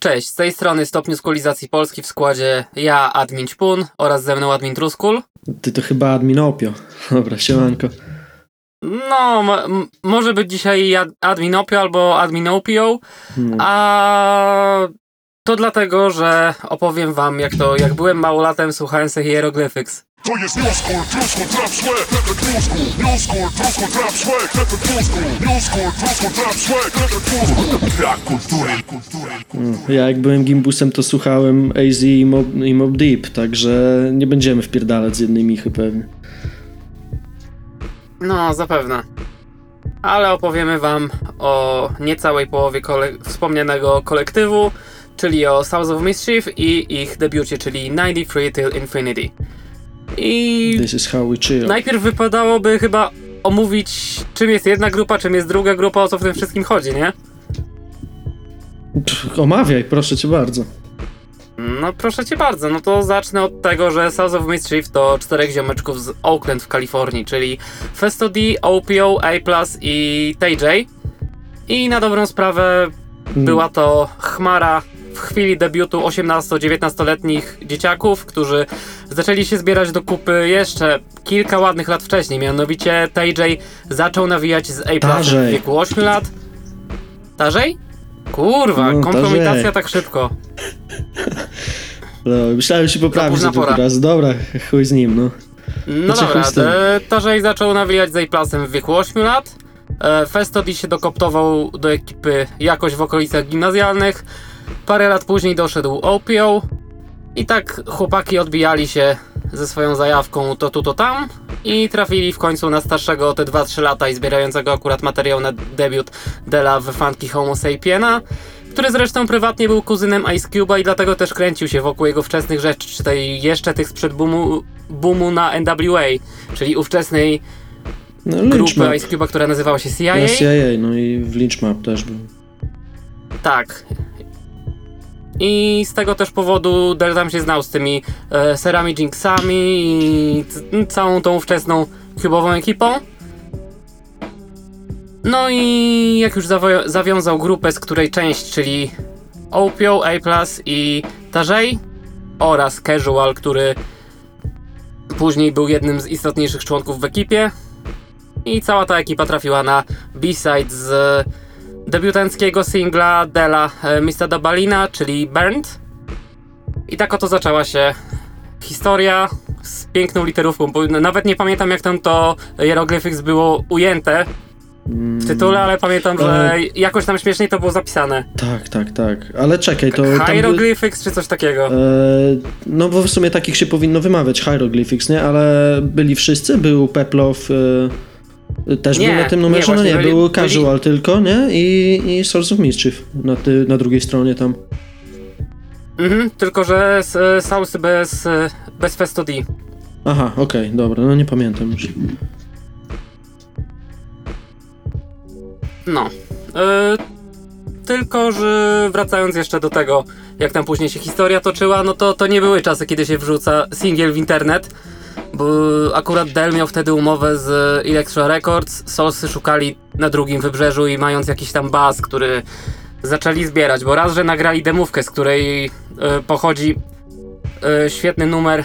Cześć, z tej strony Stopniu Skulizacji Polski w składzie ja, Admin Ćpun oraz ze mną Admin Truskul. Ty to chyba Admin Opio. Dobra, siemanko. No, może być dzisiaj Ad- Admin Opio albo Admin Opio, No. a to dlatego, że opowiem wam jak to, jak byłem małolatem słuchałem sobie Hieroglyphics. To jest newscore, newscore, trap swag, leopard newscore, newscore, newscore, trap swag, leopard newscore, newscore, newscore, trap swag, leopard newscore. Brak kultury, kultury, kultury. Ja jak byłem gimbusem, to słuchałem AZ i Mob, i Mob Deep, także nie będziemy wpierdalać z jednej michy pewnie. No, zapewne. Ale opowiemy wam o niecałej połowie kole- wspomnianego kolektywu, czyli o Souls of Mischief i ich debiucie, czyli 93 Till Infinity. I najpierw wypadałoby chyba omówić, czym jest jedna grupa, czym jest druga grupa, o co w tym wszystkim chodzi, nie? Pff, omawiaj, proszę cię bardzo. No proszę cię bardzo, no to zacznę od tego, że Souls of Mischief to czterech ziomeczków z Oakland w Kalifornii, czyli Festo D, OPO, A+, i TJ. I na dobrą sprawę była to chmara w chwili debiutu 18-19-letnich dzieciaków, którzy zaczęli się zbierać do kupy jeszcze kilka ładnych lat wcześniej. Mianowicie TJ zaczął nawijać z A+, w wieku 8 lat. Tarzej? Kurwa, No, kompromitacja Tarzej. tak szybko. No, myślałem, się poprawić za drugi raz. Dobra, chuj z nim, no. No Znaczy, dobra, e, Tarzej zaczął nawijać z A-Plasem w wieku 8 lat. E, Festodi się dokoptował do ekipy jakoś w okolicach gimnazjalnych. Parę lat później doszedł OPO. I tak chłopaki odbijali się ze swoją zajawką to tu, to tam. I trafili w końcu na starszego o te 2-3 lata i zbierającego akurat materiał na debiut Dela w Funky Homo Sapiena. Który zresztą prywatnie był kuzynem Ice Cube'a i dlatego też kręcił się wokół jego wczesnych rzeczy, czy tej jeszcze tych sprzed boomu, boomu na NWA, czyli ówczesnej No, grupy. Ice Cube'a, która nazywała się CIA. Na CIA, no i w Lynch Map też był. Tak. I z tego też powodu Del tam się znał z tymi e, serami Jinxami i całą tą ówczesną kubową ekipą. No i jak już zawiązał grupę, z której część, czyli Opio, A+, i Tarzej oraz Casual, który później był jednym z istotniejszych członków w ekipie. I cała ta ekipa trafiła na B-side z debiutanckiego singla Dela e, Mr. Dabalina, czyli Burnt. I tak oto zaczęła się historia z piękną literówką, bo nawet nie pamiętam jak tam to Hieroglyphics było ujęte w tytule, ale pamiętam, że Ale- jakoś tam śmieszniej to było zapisane. Tak, tak, tak. Ale czekaj, to... tam by- Hieroglyphics czy coś takiego. E, no bo w sumie takich się powinno wymawiać, hieroglyphics, nie? Ale byli wszyscy, był Peplow, e, też Nie, był na tym nie, numerze, no właśnie nie, byli- był byli- Casual tylko, nie? I, i Source of Mischief na, ty, na drugiej stronie tam. Mhm, tylko, że z e, Sausy bez, e, bez Festo D. Aha, okej, dobra, no nie pamiętam już. No. E, tylko, że wracając jeszcze do tego, jak tam później się historia toczyła, no to to nie były czasy, kiedy się wrzuca singiel w internet, bo akurat Dell miał wtedy umowę z Electro Records, Soulsy szukali na drugim wybrzeżu i mając jakiś tam baz, który zaczęli zbierać, bo raz, że nagrali demówkę, z której e, pochodzi e, świetny numer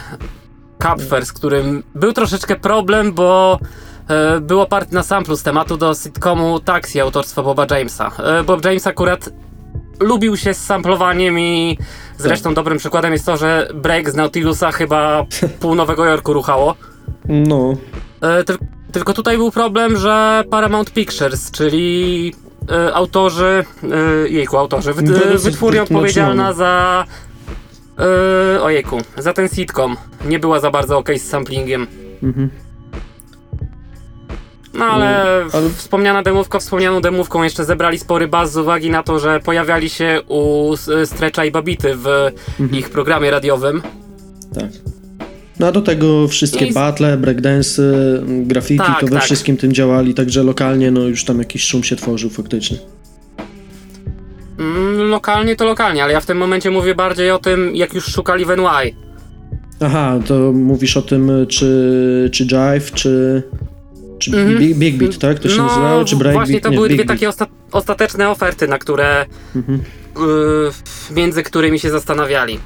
Capfer, z którym był troszeczkę problem, bo e, był oparty na samplu z tematu do sitcomu Taxi autorstwa Boba Jamesa. Bob James akurat lubił się z samplowaniem i zresztą dobrym przykładem jest to, że break z Nautilusa chyba pół Nowego Jorku ruchało. No, E, tyl- tylko tutaj był problem, że Paramount Pictures, czyli e, autorzy, e, jejku, autorzy, to jest wytwórnia odpowiedzialna za, e, ojejku, za ten sitcom, nie była za bardzo okej z samplingiem. mhm. No ale, ale- wspomniana demówka, wspomnianą demówką jeszcze zebrali spory baz z uwagi na to, że pojawiali się u S- Stretcha i Babity w Mhm. ich programie radiowym. tak. No a do tego wszystkie I battle, breakdance, graffiti, Tak, to we tak. wszystkim tym działali, także lokalnie no już tam jakiś szum się tworzył faktycznie. Mm, lokalnie to lokalnie, ale ja w tym momencie mówię bardziej o tym, jak już szukali w NY. Aha, to mówisz o tym, czy, czy Jive, czy, czy Mhm. Big, Big Beat, tak? To się no, nazywało? Czy Breakbeat? właśnie to Nie, były Big dwie Beat. takie osta- ostateczne oferty, na które Mhm. yy, między którymi się zastanawiali.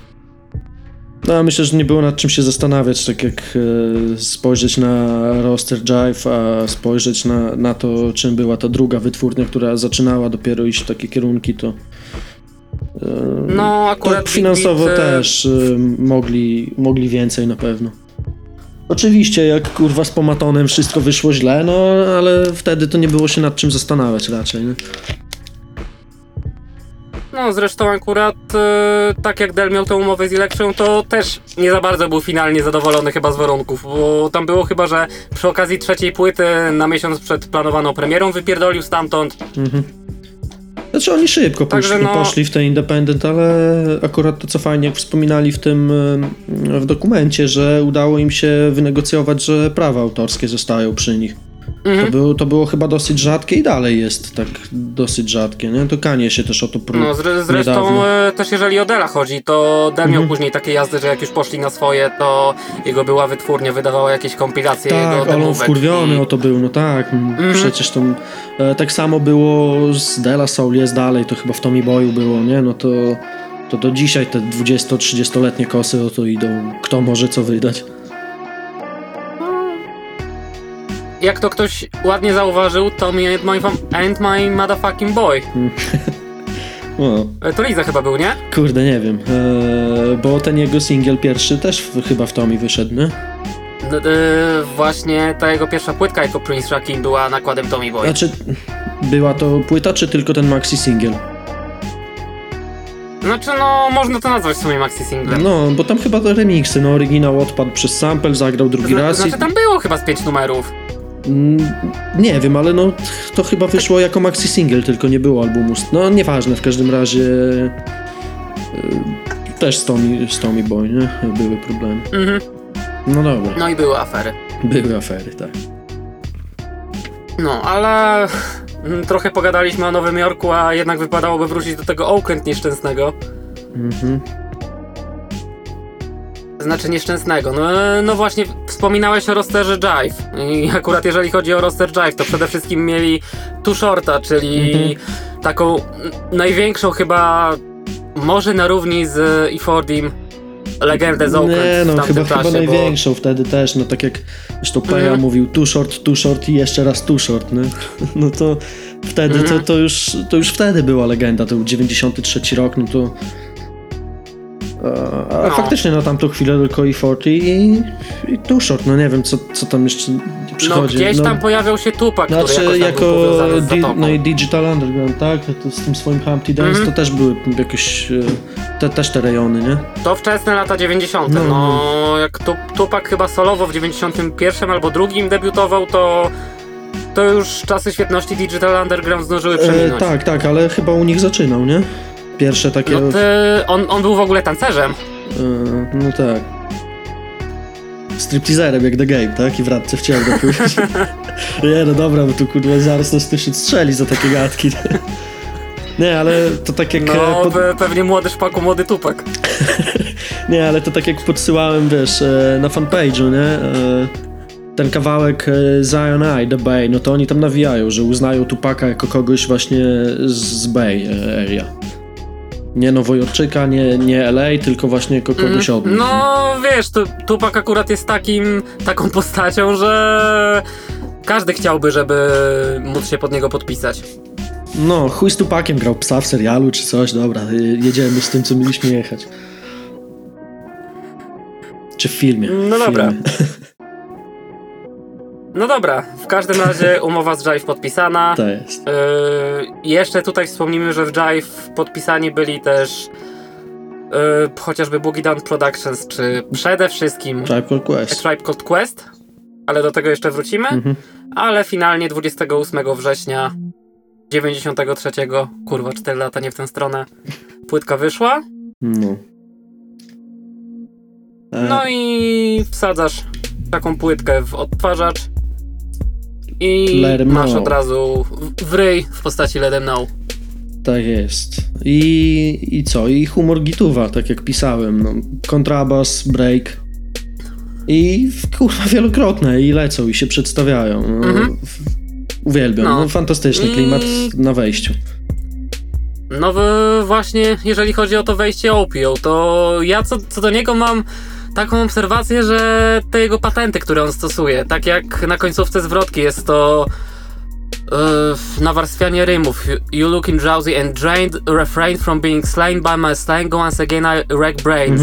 No, myślę, że nie było nad czym się zastanawiać, tak jak e, spojrzeć na roster Jive, a spojrzeć na, na to, czym była ta druga wytwórnia, która zaczynała dopiero iść w takie kierunki, to, e, No, akurat to Big finansowo Beat, e, też e, mogli, mogli więcej na pewno. Oczywiście, jak kurwa z Pomatonem wszystko wyszło źle, no ale wtedy to nie było się nad czym zastanawiać raczej, nie? No, zresztą akurat e, tak jak Del miał tę umowę z Election, to też nie za bardzo był finalnie zadowolony chyba z warunków, bo tam było chyba, że przy okazji trzeciej płyty na miesiąc przed planowaną premierą wypierdolił stamtąd. Znaczy oni szybko poszli, no- poszli w te independent, ale akurat to co fajnie, jak wspominali w tym w dokumencie, że udało im się wynegocjować, że prawa autorskie zostają przy nich. Mhm. To, było, to było chyba dosyć rzadkie i dalej jest tak dosyć rzadkie, nie? To Kanie się też o to pró- No, zre, zresztą niedawno. e, też jeżeli o Dela chodzi, to Del miał Mhm. później takie jazdy, że jak już poszli na swoje, to jego była wytwórnia, wydawała jakieś kompilacje jego Tak, on demówek wkurwiony i- o to był, no tak. Mhm. Przecież to e, tak samo było z Dela Soul jest dalej, to chyba w Tommy Boyu było, nie? No to, to do dzisiaj te 20-30-letnie kosy o to idą. Kto może co wydać? Jak to ktoś ładnie zauważył, to me and my, and my motherfucking boy. O, E, To Liza chyba był, nie? kurde, nie wiem. E, bo ten jego singiel pierwszy też w, chyba w Tommy wyszedł, nie? No, e, właśnie ta jego pierwsza płytka jako Prince Rakim była nakładem Tommy Boy. Znaczy, była to płyta, czy tylko ten maxi singiel? Znaczy, no, można to nazwać w sumie maxi singlem. No, bo tam chyba te remixy, no oryginał odpadł przez sample, zagrał drugi Zna- raz i... Znaczy, tam było chyba z pięć numerów. Mm, Nie wiem, ale no to chyba wyszło jako maxi single, tylko nie było albumu. No nieważne, w każdym razie y, też z Tommy, z Tommy Boy, nie? Były problemy. Mhm. No dobra, No i były afery. były afery, tak. No, ale mm, trochę pogadaliśmy o Nowym Jorku, a jednak wypadałoby wrócić do tego Oakland nieszczęsnego. Mhm. Znaczy nieszczęsnego. No, no właśnie, wspominałeś o rosterze Jive. I akurat jeżeli chodzi o roster Jive, to przede wszystkim mieli Too Shorta, czyli Mhm. taką największą chyba, może na równi z E40 legendę z Oakland Nie, no tamtym chyba, czasie, chyba bo... największą wtedy też, no tak jak zresztą Peja Mhm. mówił, too short, too short i jeszcze raz too short, nie? No to wtedy, Mhm. to, to, już, to już wtedy była legenda, to był 93 rok, no to... A, No. faktycznie na tamtą chwilę tylko i 40 i, i too short, no nie wiem co, co tam jeszcze No przychodzi. gdzieś no, tam pojawiał się Tupac, który Znaczy, tam jako di- no i Digital Underground, tak? To z tym swoim Humpty Dance Mhm. to też były jakieś, e, te, też te rejony, nie? To wczesne lata 90. No, No. jak tu, Tupac chyba solowo w 91 albo drugim debiutował, to to już czasy świetności Digital Underground zdążyły E, przeminąć. tak, tak, ale chyba u nich zaczynał, nie? Pierwsze takie... No ty, on, on był w ogóle tancerzem. E, no tak. Stripteaserem jak The Game, tak? I w radce go pójść. nie, no dobra, bo tu kurwa zaraz nas ktoś strzeli za takie gadki. nie, ale to tak jak... No, e, pod- pe- pewnie młody szpaku, młody Tupac. Nie, ale to tak jak podsyłałem, wiesz, e, na fanpage'u, nie? Ten kawałek Zion I, The Bay, no to oni tam nawijają, że uznają Tupaka jako kogoś właśnie z Bay Area. Nie Nowojorczyka, nie, nie LA, tylko właśnie kogoś od nich. No wiesz, tu, Tupac akurat jest takim, taką postacią, że każdy chciałby, żeby móc się pod niego podpisać. No, chuj z Tupakiem grał psa w serialu czy coś, dobra, e, jedziemy z tym, co mieliśmy jechać. Czy w filmie? No w dobra. filmie. No dobra, w każdym razie umowa z Jive podpisana. To jest. Yy, jeszcze tutaj wspomnimy, że w Jive podpisani byli też yy, chociażby Boogie Down Productions, czy przede wszystkim Tribe Called Quest. Tribe Called Quest, ale do tego jeszcze wrócimy. Mhm. Ale finalnie 28 września 93, kurwa 4 lata nie w tę stronę, płytka wyszła. No. E, No i wsadzasz taką płytkę w odtwarzacz i masz od razu w- w ryj w postaci Let 'em know. Tak jest. I, I co? I humor gituwa, tak jak pisałem. No, kontrabas, break. I kurwa wielokrotne i lecą i się przedstawiają. No, Mhm. Uwielbiam. No. No. fantastyczny I- klimat na wejściu. No właśnie, jeżeli chodzi o to wejście OPO, to ja co, co do niego mam taką obserwację, że te jego patenty, które on stosuje, tak jak na końcówce zwrotki jest to yy, nawarstwianie rymów. You looking drowsy and drained, refrain from being slain by my slang, once again I wreck brains.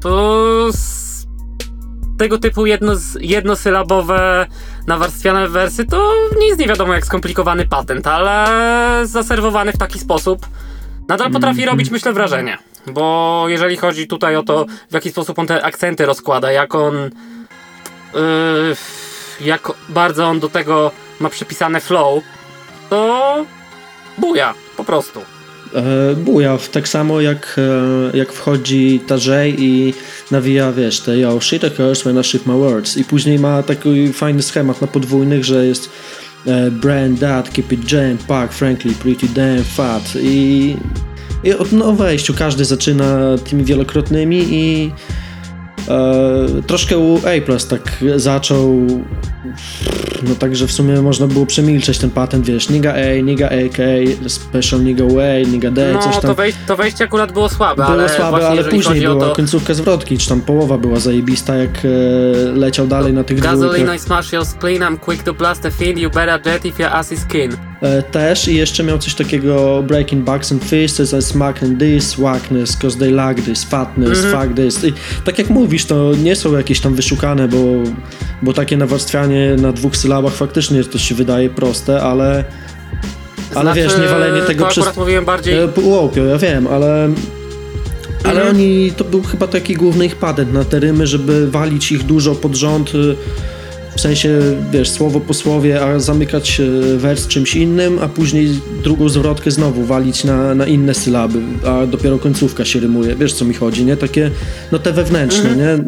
To s- tego typu jedno, jednosylabowe nawarstwiane wersy to nic nie wiadomo jak skomplikowany patent, ale zaserwowany w taki sposób nadal potrafi robić myślę wrażenie. Bo jeżeli chodzi tutaj o to, w jaki sposób on te akcenty rozkłada, jak on yy, jak bardzo on do tego ma przypisane flow, to buja, po prostu. E, buja, tak samo jak, e, jak wchodzi Tajay i nawija, wiesz, te yo, shit occurs when I shift my words i później ma taki fajny schemat na podwójnych, że jest e, brand that, keep it jam, pack, frankly, pretty damn fat i, i od no wejściu każdy zaczyna tymi wielokrotnymi i e, troszkę u A tak zaczął no także w sumie można było przemilczeć ten patent, wiesz, niga A, niga AK, special niga way, niga D, No coś tam. to, wej- to wejście akurat było słabe, było ale słabe, ale później była to... końcówka zwrotki, czy tam połowa była zajebista, jak e, leciał dalej na tych Gasoline dwójkach. I smash your spleen, I'm quick to blast a fiend, you better jet if your ass is skin. E, też i jeszcze miał coś takiego breaking backs and fists I smack and this, whackness, cause they lack this, fatness, Mhm. fuck this. I tak jak mówisz, to nie są jakieś tam wyszukane, bo, bo takie nawarstwianie na dwóch sylabach faktycznie to się wydaje proste, ale ale wiesz, nie walenie tego to przez... mówiłem bardziej... E, Łopio, ja wiem, ale. Ale Mhm. oni, to był chyba taki główny ich patent na te rymy, żeby walić ich dużo pod rząd, y, w sensie, wiesz, słowo po słowie, a zamykać y, wers czymś innym, a później drugą zwrotkę znowu walić na, na inne sylaby, a dopiero końcówka się rymuje. Wiesz, co mi chodzi, nie? Takie, no te wewnętrzne, nie?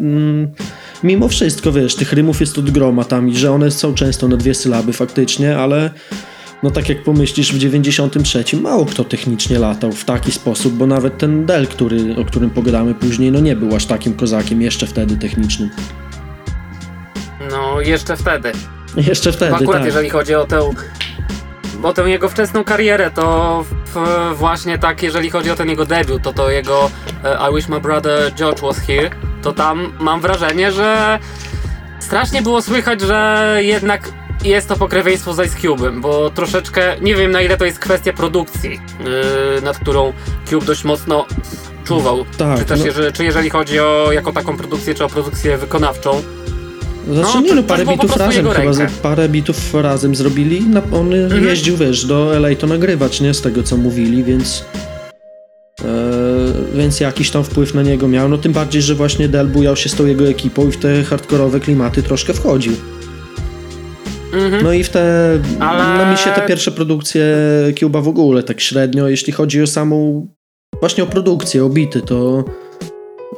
Mimo wszystko, wiesz, tych rymów jest od groma tam i że one są często na dwie sylaby faktycznie, ale no tak jak pomyślisz, w 93 mało kto technicznie latał w taki sposób, bo nawet ten Dell, który, o którym pogadamy później, no nie był aż takim kozakiem jeszcze wtedy technicznym. No, jeszcze wtedy. Jeszcze wtedy, akurat tak. jeżeli chodzi o tę... O tę jego wczesną karierę, to właśnie tak, jeżeli chodzi o ten jego debiut, to to jego e, I Wish My Brother George Was Here, to tam mam wrażenie, że strasznie było słychać, że jednak jest to pokrewieństwo z Ice Cube'em, bo troszeczkę, nie wiem na ile to jest kwestia produkcji, yy, nad którą Cube dość mocno czuwał. Tak, czy też, no. jeżeli, czy jeżeli chodzi o jako taką produkcję, czy o produkcję wykonawczą. Znaczy No, nie no, parę bitów razem chyba, parę bitów razem zrobili, na, on Mhm. jeździł, wiesz, do LA to nagrywać, nie, z tego co mówili, więc e, więc jakiś tam wpływ na niego miał, no tym bardziej, że właśnie Del bujał się z tą jego ekipą i w te hardkorowe klimaty troszkę wchodził. Mhm. No i w te, Ale- no mi się te pierwsze produkcje Cuba w ogóle tak średnio, jeśli chodzi o samą, właśnie o produkcję, o bity, to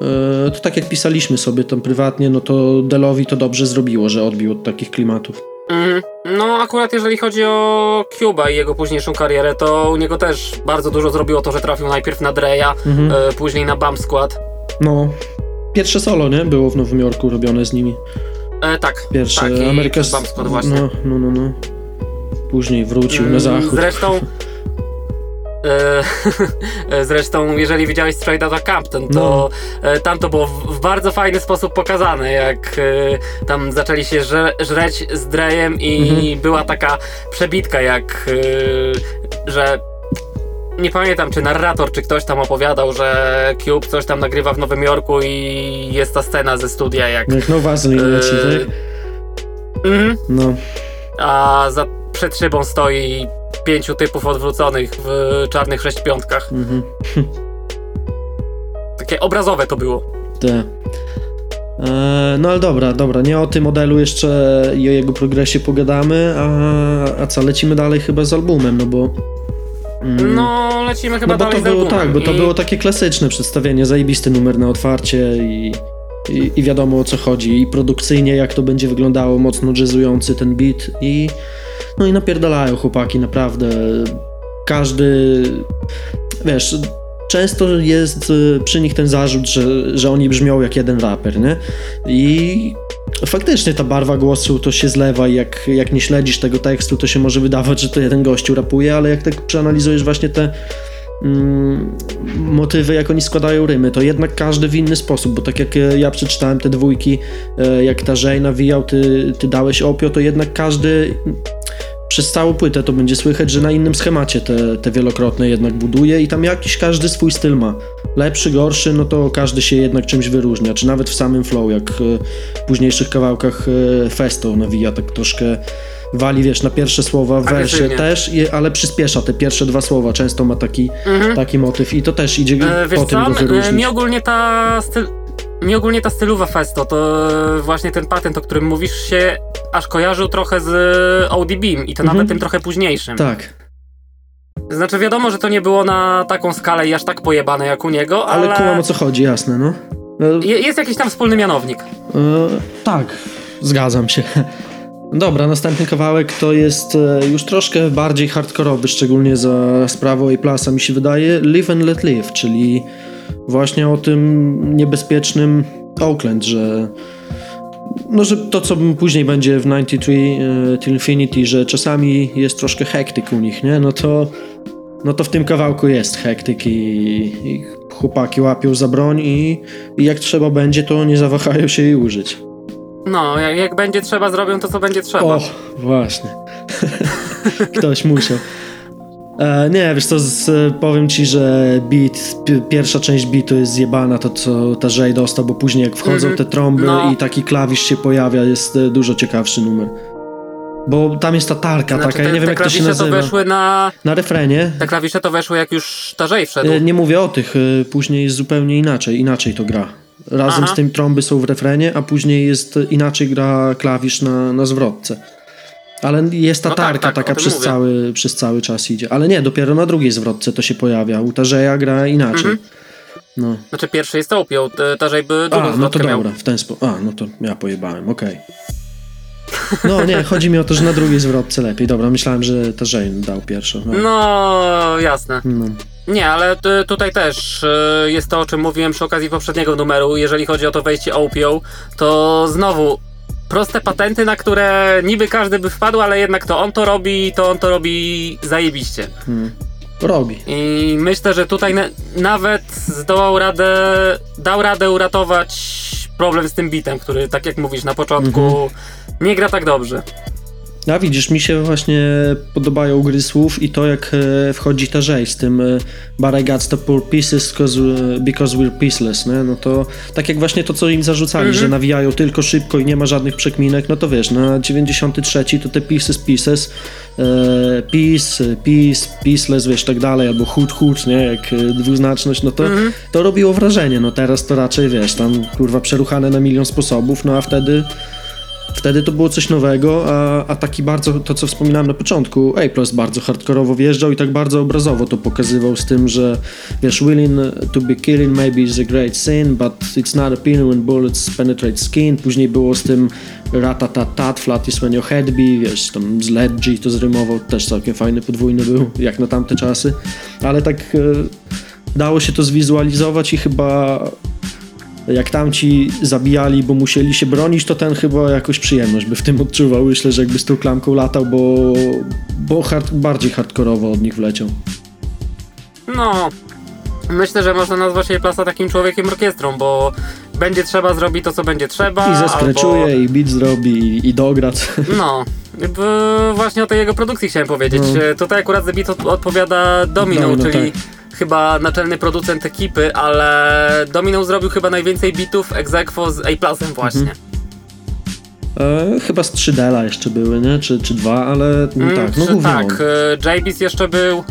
e, to tak jak pisaliśmy sobie tam prywatnie, no to Delowi to dobrze zrobiło, że odbił od takich klimatów. Mhm. No akurat jeżeli chodzi o Cuba i jego późniejszą karierę, to u niego też bardzo dużo zrobiło to, że trafił najpierw na Dreya, Mhm. e, później na Bump Squad. No, pierwsze solo, nie? Było w Nowym Jorku robione z nimi. E, tak, Pierwsze, tak, Ameryka... Bump Squad właśnie. No, no, no, no. Później wrócił na Mm, zachód. Zresztą. e, Zresztą, jeżeli widziałeś Straight Outta Compton, to e, tam to było w, bardzo fajny sposób pokazane, jak e, tam zaczęli się żre, żreć z Drejem i Mhm. była taka przebitka, jak e, że nie pamiętam, czy narrator, czy ktoś tam opowiadał, że Cube coś tam nagrywa w Nowym Jorku i jest ta scena ze studia, jak. Jak no Vaseline leci, e, tak? mhm, No. a za przed szybą stoi pięciu typów odwróconych w czarnych sześcipiątkach. Mhm. Takie obrazowe to było. E, No ale dobra, dobra, nie o tym modelu jeszcze i o jego progresie pogadamy, a, a co, lecimy dalej chyba z albumem, no bo... mm, No, lecimy chyba no bo dalej to było tak, bo to I- było takie klasyczne przedstawienie, zajebisty numer na otwarcie i, i, i wiadomo o co chodzi i produkcyjnie jak to będzie wyglądało, mocno jazzujący ten beat i no i napierdalają chłopaki, naprawdę każdy, wiesz, często jest y, przy nich ten zarzut, że, że oni brzmią jak jeden raper, nie? I faktycznie ta barwa głosu to się zlewa i jak, jak nie śledzisz tego tekstu, to się może wydawać, że to jeden gościu rapuje, ale jak tak przeanalizujesz właśnie te mm, motywy, jak oni składają rymy, to jednak każdy w inny sposób, bo tak jak e, ja przeczytałem te dwójki, e, jak ta Żej nawijał, ty, ty dałeś opio, to jednak każdy przez całą płytę to będzie słychać, że na innym schemacie te, te wielokrotne jednak buduje i tam jakiś każdy swój styl ma. Lepszy, gorszy, no to każdy się jednak czymś wyróżnia, czy nawet w samym flow, jak e, w późniejszych kawałkach e, Festo nawija tak troszkę wali, wiesz, na pierwsze słowa w wersie Agresywnie. też, ale przyspiesza te pierwsze dwa słowa, często ma taki, taki motyw i to też idzie E, wiesz po tym co, go e, wyróżnić. mi ogólnie ta styl... Mi ogólnie ta stylowa Festo, to e, właśnie ten patent, o którym mówisz, się aż kojarzył trochę z ODB i to nawet tym trochę późniejszym. Tak, Znaczy wiadomo, że to nie było na taką skalę i aż tak pojebane jak u niego, ale, ale, kumam o co chodzi, jasne, no. E, je- jest jakiś tam wspólny mianownik. E, tak, zgadzam się. Dobra, następny kawałek to jest e, już troszkę bardziej hardkorowy, szczególnie za sprawą A-Plusa mi się wydaje, Live and Let Live, czyli właśnie o tym niebezpiecznym Oakland, że no, że to, co później będzie w 93 e, Till Infinity, że czasami jest troszkę hektyk u nich, nie? No to, no to w tym kawałku jest hektyk i, i chłopaki łapią za broń i, i jak trzeba będzie, to nie zawahają się jej użyć. No, jak, jak będzie trzeba, zrobią to, co będzie trzeba. O, właśnie. Ktoś musiał. E, nie, wiesz co, z, powiem ci, że beat, pi- pierwsza część beatu jest zjebana, to co ta Jay dostał, bo później jak wchodzą Mhm. te trąby No. i taki klawisz się pojawia, jest e, dużo ciekawszy numer. Bo tam jest ta tarka Znaczy, taka, ja nie wiem jak to się klawisze to nazywa. weszły na... Na refrenie. Te klawisze to weszły jak już Tarzej wszedł. E, Nie mówię o tych, e, później jest zupełnie inaczej, inaczej to gra. Razem Aha. z tym trąby są w refrenie, a później jest e, inaczej gra klawisz na, na zwrotce. Ale jest ta No tak, tarka tak, o taka przez, mówię. cały, przez cały czas idzie. Ale nie, dopiero na drugiej zwrotce to się pojawia. U Tarzeja gra inaczej. Mhm. No. Znaczy pierwszy jest opią, Tarzej by drugą A, no to miał. dobra, w ten sposób. A, no to ja pojebałem, okej. No nie, chodzi mi o to, że na drugiej zwrotce lepiej. Dobra, myślałem, że Tarzej dał pierwszą. No. No, jasne. no. Nie, ale tutaj też y, jest to, o czym mówiłem przy okazji poprzedniego numeru. Jeżeli chodzi o to wejście OPO, to znowu proste patenty, na które niby każdy by wpadł, ale jednak to on to robi, to on to robi zajebiście. Robi. I myślę, że tutaj na- nawet zdołał radę, dał radę uratować problem z tym bitem, który, tak jak mówisz na początku, Mhm. nie gra tak dobrze. A widzisz, mi się właśnie podobają gry słów i to jak e, wchodzi ta rzeź z tym e, But I got the poor pieces because, because we're peaceless, nie? No to tak jak właśnie to, co im zarzucali, Mhm. że nawijają tylko szybko i nie ma żadnych przekminek, no to wiesz, na 93 to te pieces, pieces, e, peace, peace, wiesz, tak dalej, albo hood, hood, nie? Jak e, dwuznaczność, no to, Mhm. to robiło wrażenie, no teraz to raczej, wiesz, tam kurwa przeruchane na milion sposobów, no a wtedy Wtedy to było coś nowego, a, a taki bardzo, to co wspominałem na początku, A-Plus bardzo hardkorowo wjeżdżał i tak bardzo obrazowo to pokazywał z tym, że wiesz, willing to be killing maybe is a great sin, but it's not appealing when bullets penetrate skin. Później było z tym ratatatat, flat is when your head be, wiesz, tam z Ledgy to zrymował, też całkiem fajny podwójny był, jak na tamte czasy, ale tak e, dało się to zwizualizować i chyba jak tamci zabijali, bo musieli się bronić, to ten chyba jakoś przyjemność by w tym odczuwał. Myślę, że jakby z tą klamką latał, bo, bo hard, bardziej hardkorowo od nich wleciał. No, myślę, że można nazwać jej plasa takim człowiekiem orkiestrą, bo będzie trzeba zrobić to, co będzie trzeba. I zeskreczuje, albo... i beat zrobi, i, i dogra. No, właśnie o tej jego produkcji chciałem powiedzieć. No. Tutaj akurat za beat od, odpowiada Domino, Domino, czyli tak. Chyba naczelny producent ekipy, ale Domino zrobił chyba najwięcej bitów ex aequo z A-Plusem właśnie. E, chyba z 3D jeszcze były, nie? Czy, czy dwa, ale no Mm, tak, no głównie tak, on. e, JB's jeszcze był...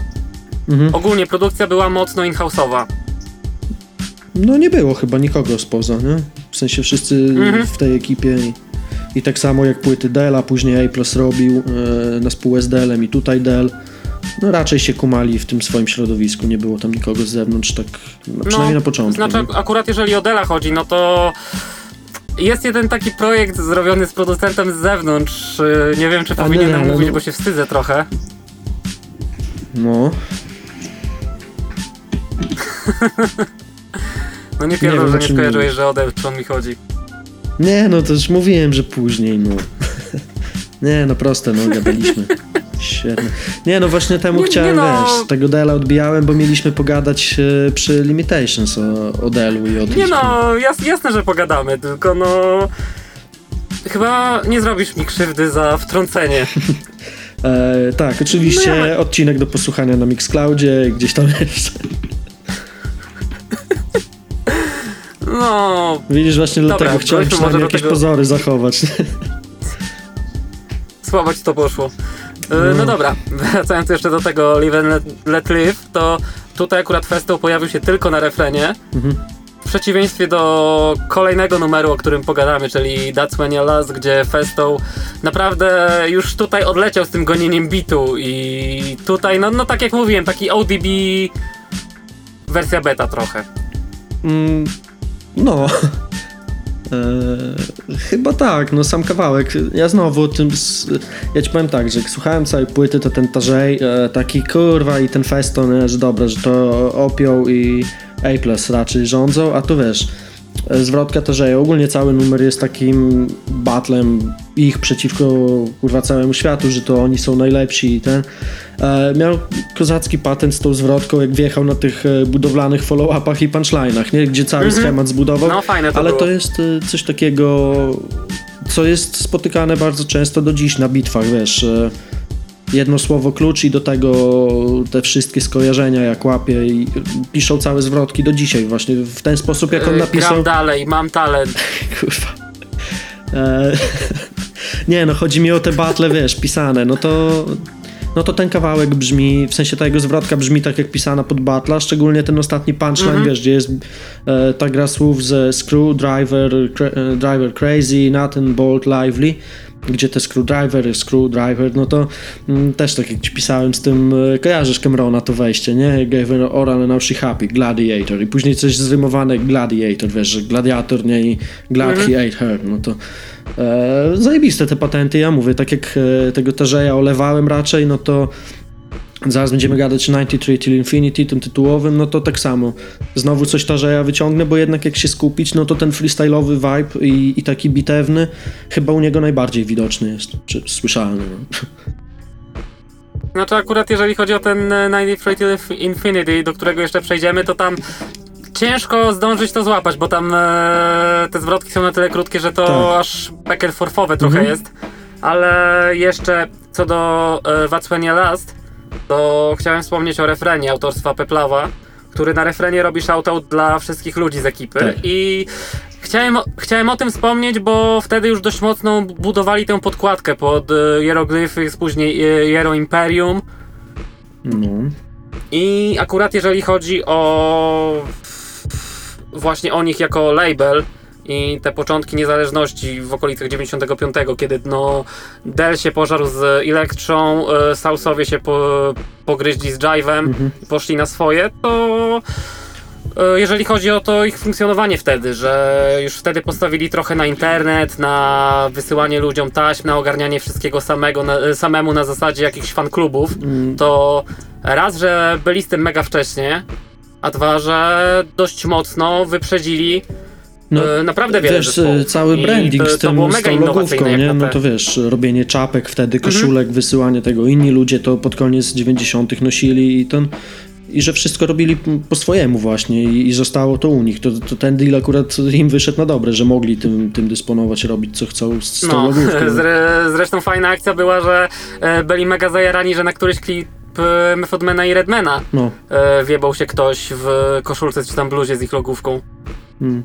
Mhm. Ogólnie produkcja była mocno in-house'owa. No nie było chyba nikogo spoza, nie? W sensie wszyscy Mhm. w tej ekipie i, i tak samo jak płyty Dell, a później A robił e, na spółę z Dellem i tutaj Dell. No raczej się kumali w tym swoim środowisku, nie było tam nikogo z zewnątrz, tak no, przynajmniej na początku. Znaczy, nie? akurat jeżeli o Dela chodzi, no to jest jeden taki projekt zrobiony z producentem z zewnątrz. Yy, Nie wiem, czy A powinienem nie, mówić, no- bo się wstydzę trochę. No, No nie wiem, pierdol, że nie skojarzyłeś, że o Deltron mi chodzi. Nie, no to już mówiłem, że później, no. Nie, no proste, no gadaliśmy. Świetnie. Nie, no właśnie temu Nie- nie chciałem, no. wiesz, tego Dela odbijałem, bo mieliśmy pogadać e, przy Limitations o, o Delu i o Nie disku. no, jas, jasne, że pogadamy, tylko no... Chyba nie zrobisz mi krzywdy za wtrącenie. E, tak, oczywiście No ja- odcinek do posłuchania na Mixcloudzie, gdzieś tam jeszcze. No, Widzisz, właśnie Dobra, dlatego chciałem przynajmniej jakieś tego- pozory zachować. słabo ci to poszło. E, No dobra, wracając jeszcze do tego Live and Let, let Live, to tutaj akurat Festo pojawił się tylko na refrenie. W przeciwieństwie do kolejnego numeru, o którym pogadamy, czyli That's When You Last, gdzie Festo naprawdę już tutaj odleciał z tym gonieniem bitu i tutaj, no, no tak jak mówiłem, taki ODB wersja beta trochę. Mm, no. E, chyba tak, no sam kawałek. Ja znowu tym. Ja ci powiem tak, że jak słuchałem całej płyty, to ten Tarzej, e, taki kurwa i ten Feston, że dobra, że to Opioł i A raczej rządzą, a tu wiesz. E, Zwrotka Tarzeja. Ogólnie cały numer jest takim batlem ich przeciwko kurwa całemu światu, że to oni są najlepsi i ten. E, miał kozacki patent z tą zwrotką, jak wjechał na tych e, budowlanych follow-upach i punchline'ach, nie? Gdzie cały schemat zbudował. No, fajne to Ale było. to jest e, coś takiego, co jest spotykane bardzo często do dziś na bitwach, wiesz. Jedno słowo klucz i do tego te wszystkie skojarzenia jak łapie i piszą całe zwrotki do dzisiaj właśnie w ten sposób jak on E, napisał. Gram dalej, mam talent. Kurwa. E, nie, no chodzi mi o te battle, wiesz, pisane. No to, no to ten kawałek brzmi, w sensie ta jego zwrotka brzmi tak jak pisana pod battle, szczególnie ten ostatni punchline, wiesz, gdzie jest e, ta gra słów ze screwdriver, cra- e, driver crazy, nothing bolt lively, gdzie te screwdriver, screwdriver, no to mm, też tak jak ci pisałem z tym, e, kojarzysz Camerona to wejście, nie? Gave her oral and now she happy, gladiator i później coś zrymowane gladiator, wiesz, że gladiator, nie? I glad he ate her, no to e, zajebiste te patenty, ja mówię, tak jak e, tego Tarzeja olewałem raczej, no to Zaraz będziemy gadać o 93 Till Infinity, tym tytułowym, no to tak samo. Znowu coś Tarzeja wyciągnę, bo jednak jak się skupić, no to ten freestyle'owy vibe i, i taki bitewny chyba u niego najbardziej widoczny jest, czy słyszalny. No. Znaczy akurat jeżeli chodzi o ten e, 93 Till Infinity, do którego jeszcze przejdziemy, to tam ciężko zdążyć to złapać, bo tam e, te zwrotki są na tyle krótkie, że to Tak. aż back and forthowe trochę jest. Ale jeszcze co do e, What's When You Last, to chciałem wspomnieć o refrenie autorstwa Peplawa, który na refrenie robi shoutout dla wszystkich ludzi z ekipy Tak. i chciałem, o- chciałem o tym wspomnieć, bo wtedy już dość mocno budowali tę podkładkę pod e, hieroglify, później e, Hiero Imperium no. i akurat jeżeli chodzi o właśnie o nich jako label i te początki niezależności w okolicach 95, kiedy no Dell się pożarł z Electrą, e, Sousowie się po, pogryźli z Jive'em i poszli na swoje, to e, jeżeli chodzi o to ich funkcjonowanie wtedy, że już wtedy postawili trochę na internet, na wysyłanie ludziom taśm, na ogarnianie wszystkiego samego, na, e, samemu na zasadzie jakichś fanklubów, to raz, że byli z tym mega wcześnie, a dwa, że dość mocno wyprzedzili No, e, naprawdę wiele wiesz, zespołów. cały I branding to, z, to tym, z tą logówką, nie? No to wiesz, robienie czapek wtedy, koszulek, wysyłanie tego. Inni ludzie to pod koniec 90 nosili i ten... I że wszystko robili po swojemu właśnie i, i zostało to u nich. To, to ten deal akurat im wyszedł na dobre, że mogli tym, tym dysponować, robić co chcą z, z tą No, logówką. zre, zresztą fajna akcja była, że e, byli mega zajarani, że na któryś klip e, Methodmana i Redmana No. e, wjebał się ktoś w koszulce czy tam bluzie z ich logówką. Mm.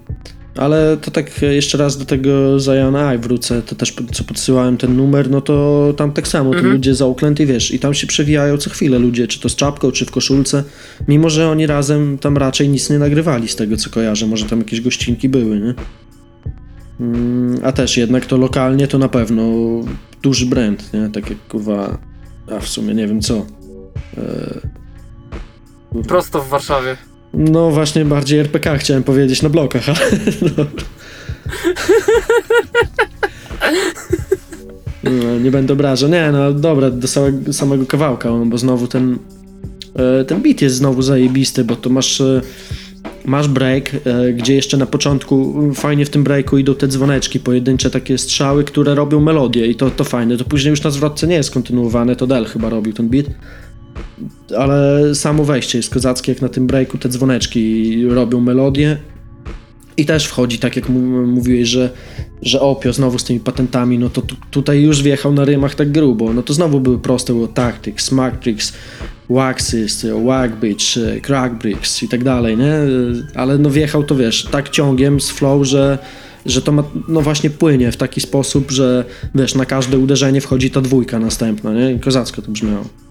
Ale to tak jeszcze raz do tego Zion Eye wrócę, to też co podsyłałem ten numer, no to tam tak samo, to ludzie z Oakland i wiesz, i tam się przewijają co chwilę ludzie, czy to z czapką, czy w koszulce, mimo że oni razem tam raczej nic nie nagrywali z tego co kojarzę, może tam jakieś gościnki były, nie? Mm, a też jednak to lokalnie to na pewno duży brand, nie? Tak jak kurwa, a w sumie nie wiem co. Prosto w Warszawie. No właśnie bardziej RPK chciałem powiedzieć na blokach, ale no. No, nie będę obrażał. Nie, no dobra, do samego, samego kawałka, bo znowu ten e, ten beat jest znowu zajebisty, bo to masz e, masz break, e, gdzie jeszcze na początku mm, fajnie w tym breaku idą te dzwoneczki, pojedyncze takie strzały, które robią melodię i to, to fajne. To później już na zwrotce nie jest kontynuowane, to Del chyba robił ten beat. Ale samo wejście jest kozackie, jak na tym breaku te dzwoneczki robią melodię. I też wchodzi, tak jak mówiłeś, że, że Opio znowu z tymi patentami, no to tu, tutaj już wjechał na rymach tak grubo. No to znowu były proste, było Tactics, Matrix, Waxys, Wagbitch, Crackbricks i tak dalej, nie? Ale no wjechał to, wiesz, tak ciągiem z flow, że, że to ma, no właśnie płynie w taki sposób, że wiesz, na każde uderzenie wchodzi ta dwójka następna, nie? Kozacko to brzmiało.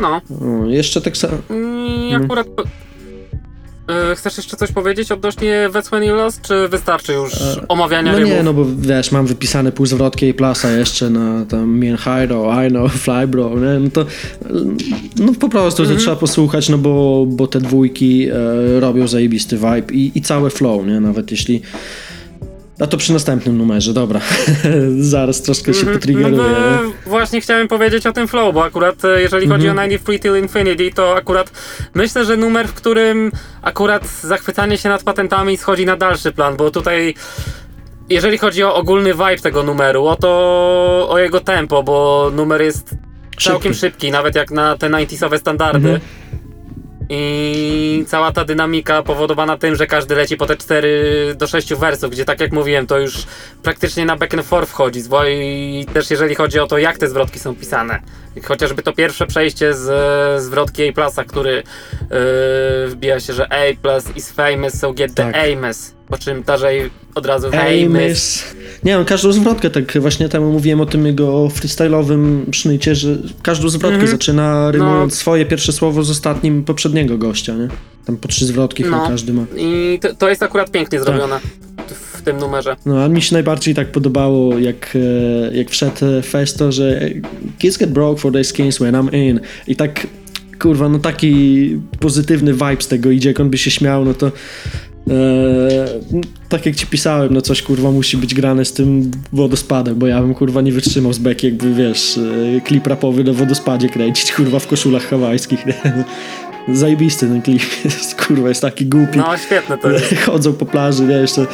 No. O, jeszcze tak samo... I akurat... E, Chcesz jeszcze coś powiedzieć odnośnie When You Lost, czy wystarczy już omawiania No rymów? nie, no bo wiesz, mam wypisane półzwrotki i plasa jeszcze na tam and Hyro, I know, Fly Bro, nie? No to no po prostu Mhm. to trzeba posłuchać, no bo, bo te dwójki e, robią zajebisty vibe i, i całe flow, nie? Nawet jeśli a to przy następnym numerze, dobra. Zaraz troszkę się No potriggeruję. bo nie? właśnie chciałem powiedzieć o tym flow, bo akurat e, jeżeli chodzi Mhm. o 93 Till Infinity, to akurat myślę, że numer, w którym akurat zachwycanie się nad patentami schodzi na dalszy plan, bo tutaj jeżeli chodzi o ogólny vibe tego numeru, o to o jego tempo, bo numer jest całkiem szybki, nawet jak na te 90sowe standardy. Mhm. I cała ta dynamika powodowana tym, że każdy leci po te 4 do 6 wersów, gdzie tak jak mówiłem, to już praktycznie na back and forth wchodzi. I też jeżeli chodzi o to, jak te zwrotki są pisane. Chociażby to pierwsze przejście z zwrotki A plusa, który yy, wbija się, że A plus is famous, so get Tak. the Amos. Po czym tarzej od razu miss. Nie, on każdą zwrotkę, tak właśnie temu mówiłem o tym jego freestyle'owym sznycie, że każdą zwrotkę Mhm. zaczyna rymując No. swoje pierwsze słowo z ostatnim poprzedniego gościa, nie? Tam po trzy zwrotki chyba No. każdy ma. I to, to jest akurat pięknie Tak. zrobione w tym numerze. No, a mi się najbardziej tak podobało, jak, e, jak wszedł e, Festo, że kids get broke for their skins when I'm in. I tak, kurwa, no taki pozytywny vibe z tego idzie, jak on by się śmiał, no to e, tak jak ci pisałem, no coś kurwa musi być grane z tym wodospadem, bo ja bym kurwa nie wytrzymał z beki, jakby wiesz, e, klip rapowy na wodospadzie kręcić, kurwa w koszulach hawajskich. Nie? Zajebisty ten klip jest, kurwa, jest taki głupi No świetne to jest. chodzą po plaży, nie, jeszcze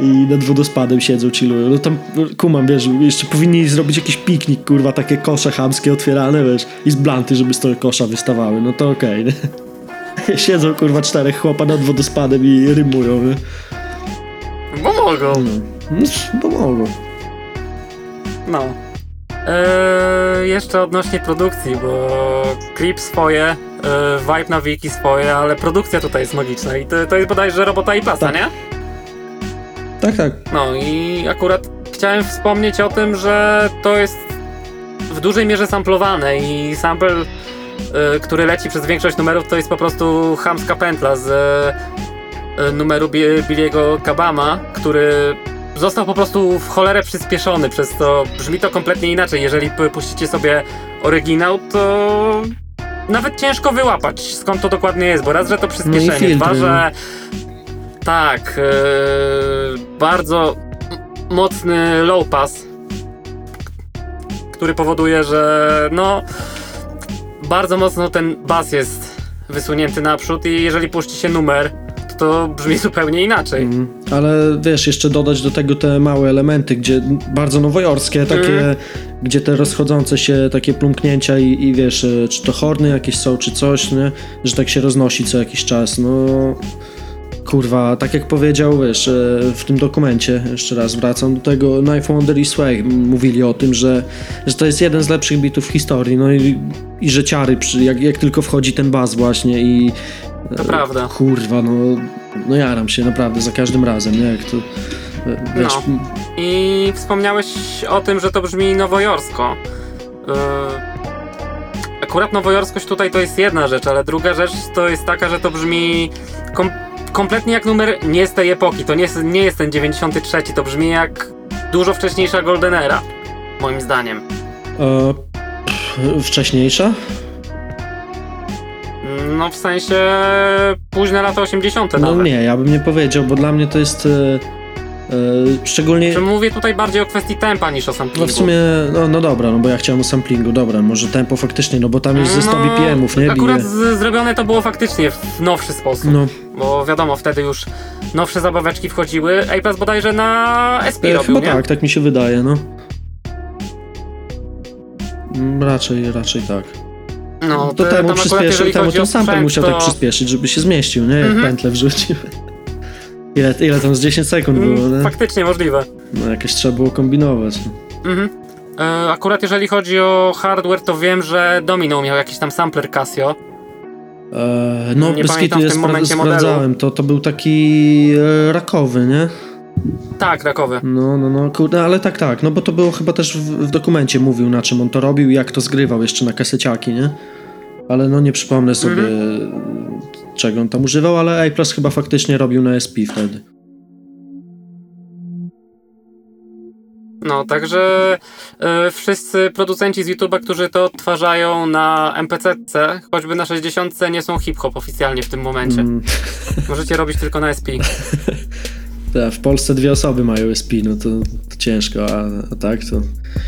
i nad wodospadem siedzą, chillują. No tam, kumam, wiesz, jeszcze powinni zrobić jakiś piknik, kurwa, takie kosze chamskie otwierane, wiesz, i z blanty, żeby z tego kosza wystawały, no to okej, nie? Siedzą, kurwa, czterech chłopa nad wodospadem i rymują, nie? Bo mogą. No, bo mogą. No. Eee, jeszcze odnośnie produkcji, bo klip swoje, e, vibe na wiki swoje, ale produkcja tutaj jest magiczna i to, to jest bodajże robota i plasa, Tak. nie? Tak, tak. No i akurat chciałem wspomnieć o tym, że to jest w dużej mierze samplowane i sample, e, który leci przez większość numerów, to jest po prostu chamska pętla z e, numeru Bi- Billiego Kabama, który został po prostu w cholerę przyspieszony, przez to brzmi to kompletnie inaczej. Jeżeli puścicie sobie oryginał, to nawet ciężko wyłapać skąd to dokładnie jest, bo raz, że to przyspieszenie, filtry, dwa, no. że tak, e, bardzo mocny low pass, który powoduje, że no bardzo mocno ten bas jest wysunięty naprzód i jeżeli puści się numer, to, to brzmi zupełnie inaczej. Mm, Ale wiesz, jeszcze dodać do tego te małe elementy, gdzie bardzo nowojorskie, takie, Mhm. gdzie te rozchodzące się takie plumknięcia i, i wiesz, e, czy to horny jakieś są, czy coś, nie? Że tak się roznosi co jakiś czas, no... Kurwa, tak jak powiedział, wiesz, e, w tym dokumencie, jeszcze raz wracam do tego, Knife Wonder i Sway mówili o tym, że, że to jest jeden z lepszych bitów w historii, no i, i że ciary, przy, jak, jak tylko wchodzi ten bas właśnie i... To prawda. Kurwa, no, no jaram się naprawdę za każdym razem, nie? Jak to, e, wiesz, No. I wspomniałeś o tym, że to brzmi nowojorsko. Yy, Akurat nowojorskość tutaj to jest jedna rzecz, ale druga rzecz to jest taka, że to brzmi kom kompletnie jak numer nie z tej epoki. To nie jest, nie jest ten 93, to brzmi jak dużo wcześniejsza Golden Era, moim zdaniem. e, pff, wcześniejsza? No w sensie późne lata 80. No nawet. nie, ja bym nie powiedział, bo dla mnie to jest e, szczególnie... Czy mówię tutaj bardziej o kwestii tempa niż o samplingu. No w sumie, no, no dobra, no bo ja chciałem o samplingu, dobra, może tempo faktycznie, no bo tam jest ze 100 No, BPM-ów, nie? Akurat Bije. zrobione to było faktycznie w nowszy sposób. No, Bo wiadomo, wtedy już nowsze zabaweczki wchodziły. A bodajże na SP e, robił, chyba nie? tak, tak mi się wydaje, no. Mm, Raczej, raczej tak. No, To te- temu przyspieszył, temu ten sample sprzęt, musiał to... tak przyspieszyć, żeby się zmieścił, nie? Jak Mhm. pętlę wrzucił. Ile, ile tam z 10 sekund Mm, było, nie? Faktycznie możliwe. No jakieś trzeba było kombinować. Mhm. E, akurat jeżeli chodzi o hardware, to wiem, że Domino miał jakiś tam sampler Casio. E, no, Nie pamiętam kitu w jest tym momencie modelu. sprawdzałem, to, to był taki e, rakowy, nie? Tak, rakowy. No, no, no, kurde, ale tak, tak, no bo to było chyba też w, w dokumencie mówił, na czym on to robił i jak to zgrywał jeszcze na kaseciaki, nie? Ale no nie przypomnę sobie, czego on tam używał, ale A Plus chyba faktycznie robił na SP wtedy. No, także e, wszyscy producenci z YouTube'a, którzy to odtwarzają na MPC-ce, choćby na 60 nie są hip-hop oficjalnie w tym momencie. Mm, Możecie robić tylko na SP. tak, w Polsce dwie osoby mają SP, no to, to ciężko, a, a tak to...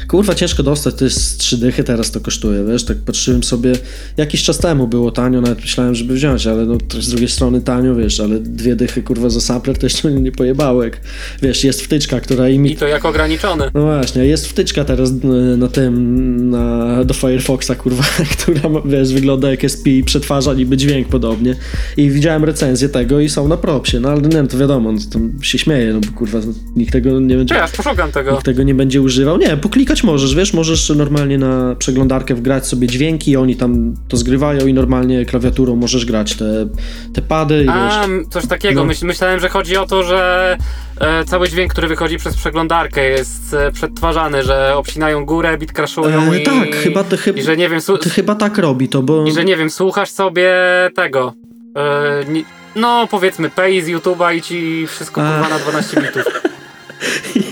Kurwa, ciężko dostać, to jest trzy dychy teraz to kosztuje, wiesz, tak patrzyłem sobie, jakiś czas temu było tanio, nawet myślałem, żeby wziąć, ale no z drugiej strony tanio, wiesz, ale dwie dychy, kurwa, za sampler to jeszcze nie pojebało, jak, wiesz, jest wtyczka, która I imituje to jak ograniczony. No właśnie, jest wtyczka teraz e, na tym, na, do Firefoxa, kurwa, która, wiesz, wygląda jak SP i przetwarza niby dźwięk podobnie. I widziałem recenzję tego i są na propsie, no ale nie wiem, to wiadomo, no, to się śmieje, no bo kurwa, nikt tego nie będzie... Ja poszukam tego. Nikt tego nie będzie używał. Nie, poklikać możesz, wiesz, możesz normalnie na przeglądarkę wgrać sobie dźwięki, oni tam to zgrywają i normalnie klawiaturą możesz grać te, te pady A, wiesz. coś takiego. No. Myśl, myślałem, że chodzi o to, że e, cały dźwięk, który wychodzi przez przeglądarkę jest e, przetwarzany, że obcinają górę, bit crashują E, i... tak, chyba, to, I chyba, że nie wiem, to chyba tak robi to, bo... i że nie wiem, słuchasz sobie tego. E, nie, no powiedzmy, pay z YouTube'a i ci wszystko kurwa na 12 bitów.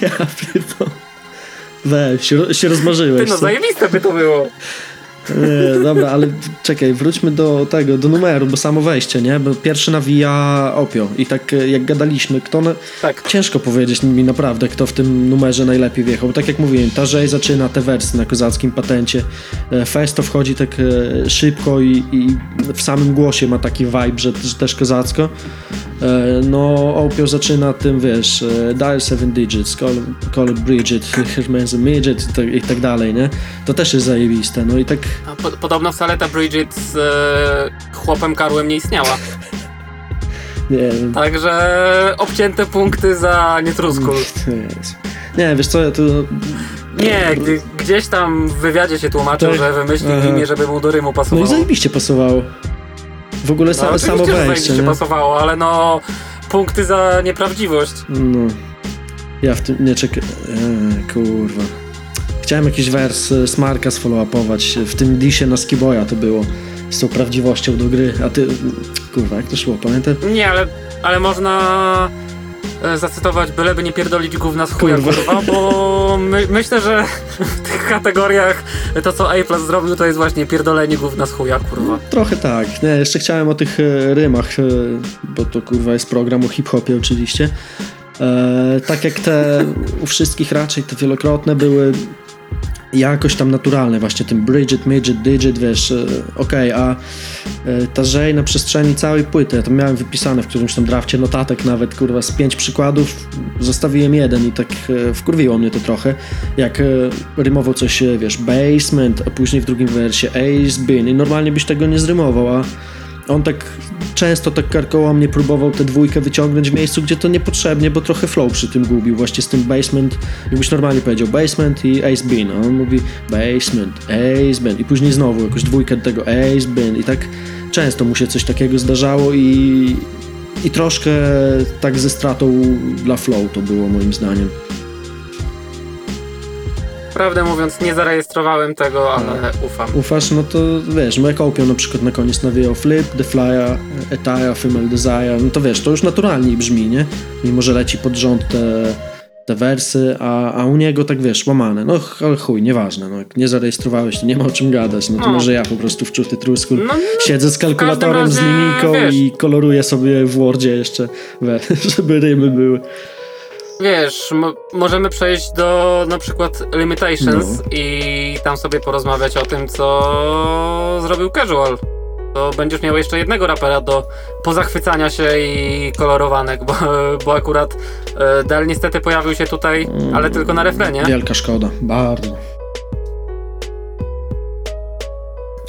Ja pierdolę. Weź, się, ro- się rozmarzyłeś. Ty no co? zajebiste by to było. Nie, dobra, ale czekaj, wróćmy do tego, do numeru, bo samo wejście, nie? Bo pierwszy nawija Opio i tak e, jak gadaliśmy, kto... Na... Tak. Ciężko powiedzieć mi naprawdę, kto w tym numerze najlepiej wjechał. Tak jak mówiłem, Tarzej zaczyna te wersy na kozackim patencie. E, Festo wchodzi tak e, szybko i, i w samym głosie ma taki vibe, że, że też kozacko. E, No, Opio zaczyna tym, wiesz, e, dial seven digits, call, call it Bridget, here's a midget i tak, i tak dalej, nie? To też jest zajebiste. No i tak Po, podobno wcale ta Bridget z e, chłopem Karłem nie istniała. Nie. Także obcięte punkty za nietruskul. Nie, wiesz co, ja tu... Nie, gdzieś tam w wywiadzie się tłumaczył, Tak. że wymyślił Aha. imię, żeby mu do rymu No i pasowało. zajebiście pasowało. W ogóle No, sa, oczywiście, samo wejście, nie? pasowało, ale no punkty za nieprawdziwość. No. Ja w tym nie czekam. Eee, kurwa. Chciałem jakiś wers e, Smarka sfollow-upować. W tym disie na Skiboya to było. Z tą prawdziwością do gry. A ty... Kurwa, jak to szło? Pamiętam? Nie, ale, ale można e, zacytować byleby nie pierdolić gówna z chuja, Kurwa. kurwa, bo my, myślę, że w tych kategoriach to co A zrobił to jest właśnie pierdolenie gówna z chuja, kurwa. Trochę tak. Nie, jeszcze chciałem o tych e, rymach, e, bo to kurwa jest program o hip-hopie oczywiście. E, tak jak te u wszystkich raczej te wielokrotne były jakoś tam naturalne, właśnie tym Bridget, Midget, Digit, wiesz, e, okej, a e, ta Żej na przestrzeni całej płyty, ja to miałem wypisane w którymś tam drafcie notatek nawet, kurwa, z pięć przykładów, zostawiłem jeden i tak e, wkurwiło mnie to trochę, jak rymował coś, wiesz, basement, a później w drugim wersie ace, bin i normalnie byś tego nie zrymował, a on tak często tak karkołomnie próbował tę dwójkę wyciągnąć w miejscu, gdzie to niepotrzebnie, bo trochę flow przy tym gubił. Właśnie z tym basement, jakbyś normalnie powiedział basement i ace bin, on mówi basement, ace bin i później znowu jakąś dwójkę tego ace bin i tak często mu się coś takiego zdarzało i, i troszkę tak ze stratą dla flow to było moim zdaniem. Prawdę mówiąc, nie zarejestrowałem tego, ale ufam. Ufasz, no to wiesz, jak Opium na przykład na koniec nawijał Flip, The Flyer, Etaya, Female Desire, no to wiesz, to już naturalniej brzmi, nie? Mimo, że leci pod rząd te, te wersy, a, a u niego tak wiesz, łamane. No ale chuj, nieważne, no jak nie zarejestrowałeś, to nie ma o czym gadać, no to No. może ja po prostu wczuty truskul. No, no, Siedzę z kalkulatorem, z razie, linijką wiesz. i koloruję sobie w Wordzie jeszcze, we, żeby rymy były. Wiesz, mo- możemy przejść do na przykład Limitations No. i tam sobie porozmawiać o tym, co zrobił Casual. To będziesz miał jeszcze jednego rapera do pozachwycania się i kolorowanek, bo, bo akurat e, Del niestety pojawił się tutaj, ale tylko na refrenie. Wielka szkoda, bardzo.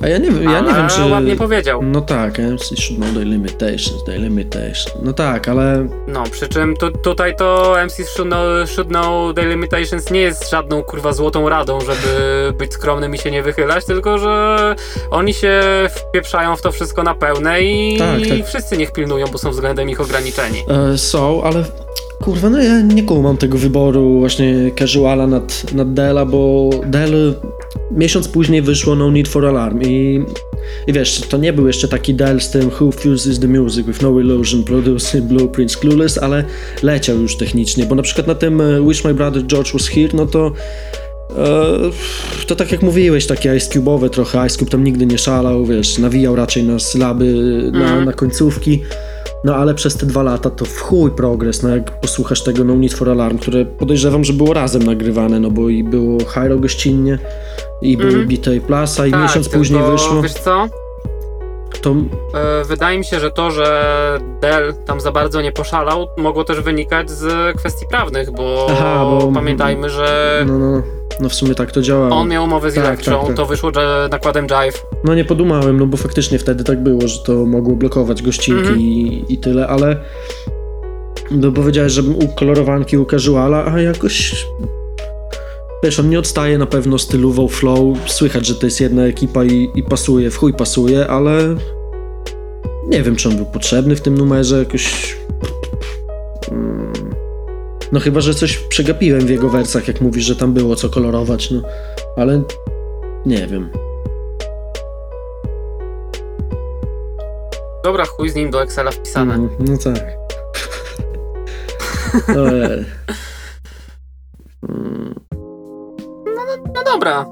A ja nie, wiem- ja nie wiem, czy... ładnie powiedział. No tak, MC should know the limitations, the limitations. No tak, ale No, przy czym tu, tutaj to MC know The Limitations nie jest żadną kurwa złotą radą, żeby być skromnym i się nie wychylać, tylko że oni się wpieprzają w to wszystko na pełne i Tak, tak. wszyscy niech pilnują, bo są względem ich ograniczeni. e, są, ale kurwa, no ja nie kumam tego wyboru właśnie casuala nad, nad Dela, bo Del miesiąc później wyszło No Need for Alarm i, i wiesz, to nie był jeszcze taki Del z tym Who fuses the music with no illusion, producing blueprints, clueless, ale leciał już technicznie, bo na przykład na tym e, Wish My Brother George Was Here, no to E, To tak jak mówiłeś, takie Ice Cube'owe trochę. Ice Cube tam nigdy nie szalał, wiesz, nawijał raczej na sylaby, na, Mhm. na końcówki. No ale przez te dwa lata to w chuj progres, no jak posłuchasz tego No Need for Alarm, które podejrzewam, że było razem nagrywane, no bo i było Hyro gościnnie, i były Mhm. Bita i Plasa i miesiąc tylko, później wyszło, Wiesz co? to E, wydaje mi się, że to, że Dell tam za bardzo nie poszalał, mogło też wynikać z kwestii prawnych, bo, Aha, bo- pamiętajmy, że no, no, no w sumie tak to działało. on miał umowę z Tak, Elektrą, tak, tak. to wyszło że nakładem Jive. No nie podumałem, no bo faktycznie wtedy tak było, że to mogło blokować gościnki Mhm. i, i tyle, ale no powiedziałeś, że u kolorowanki u casuala, a jakoś wiesz, on nie odstaje na pewno stylowo flow, słychać, że to jest jedna ekipa i, i pasuje, w chuj pasuje, ale nie wiem, czy on był potrzebny w tym numerze, jakoś mm, no chyba, że coś przegapiłem w jego wersach, jak mówisz, że tam było co kolorować, no, ale nie wiem. Dobra, chuj z nim do Excela wpisane. No, no tak. Ojej. Mm, No dobra.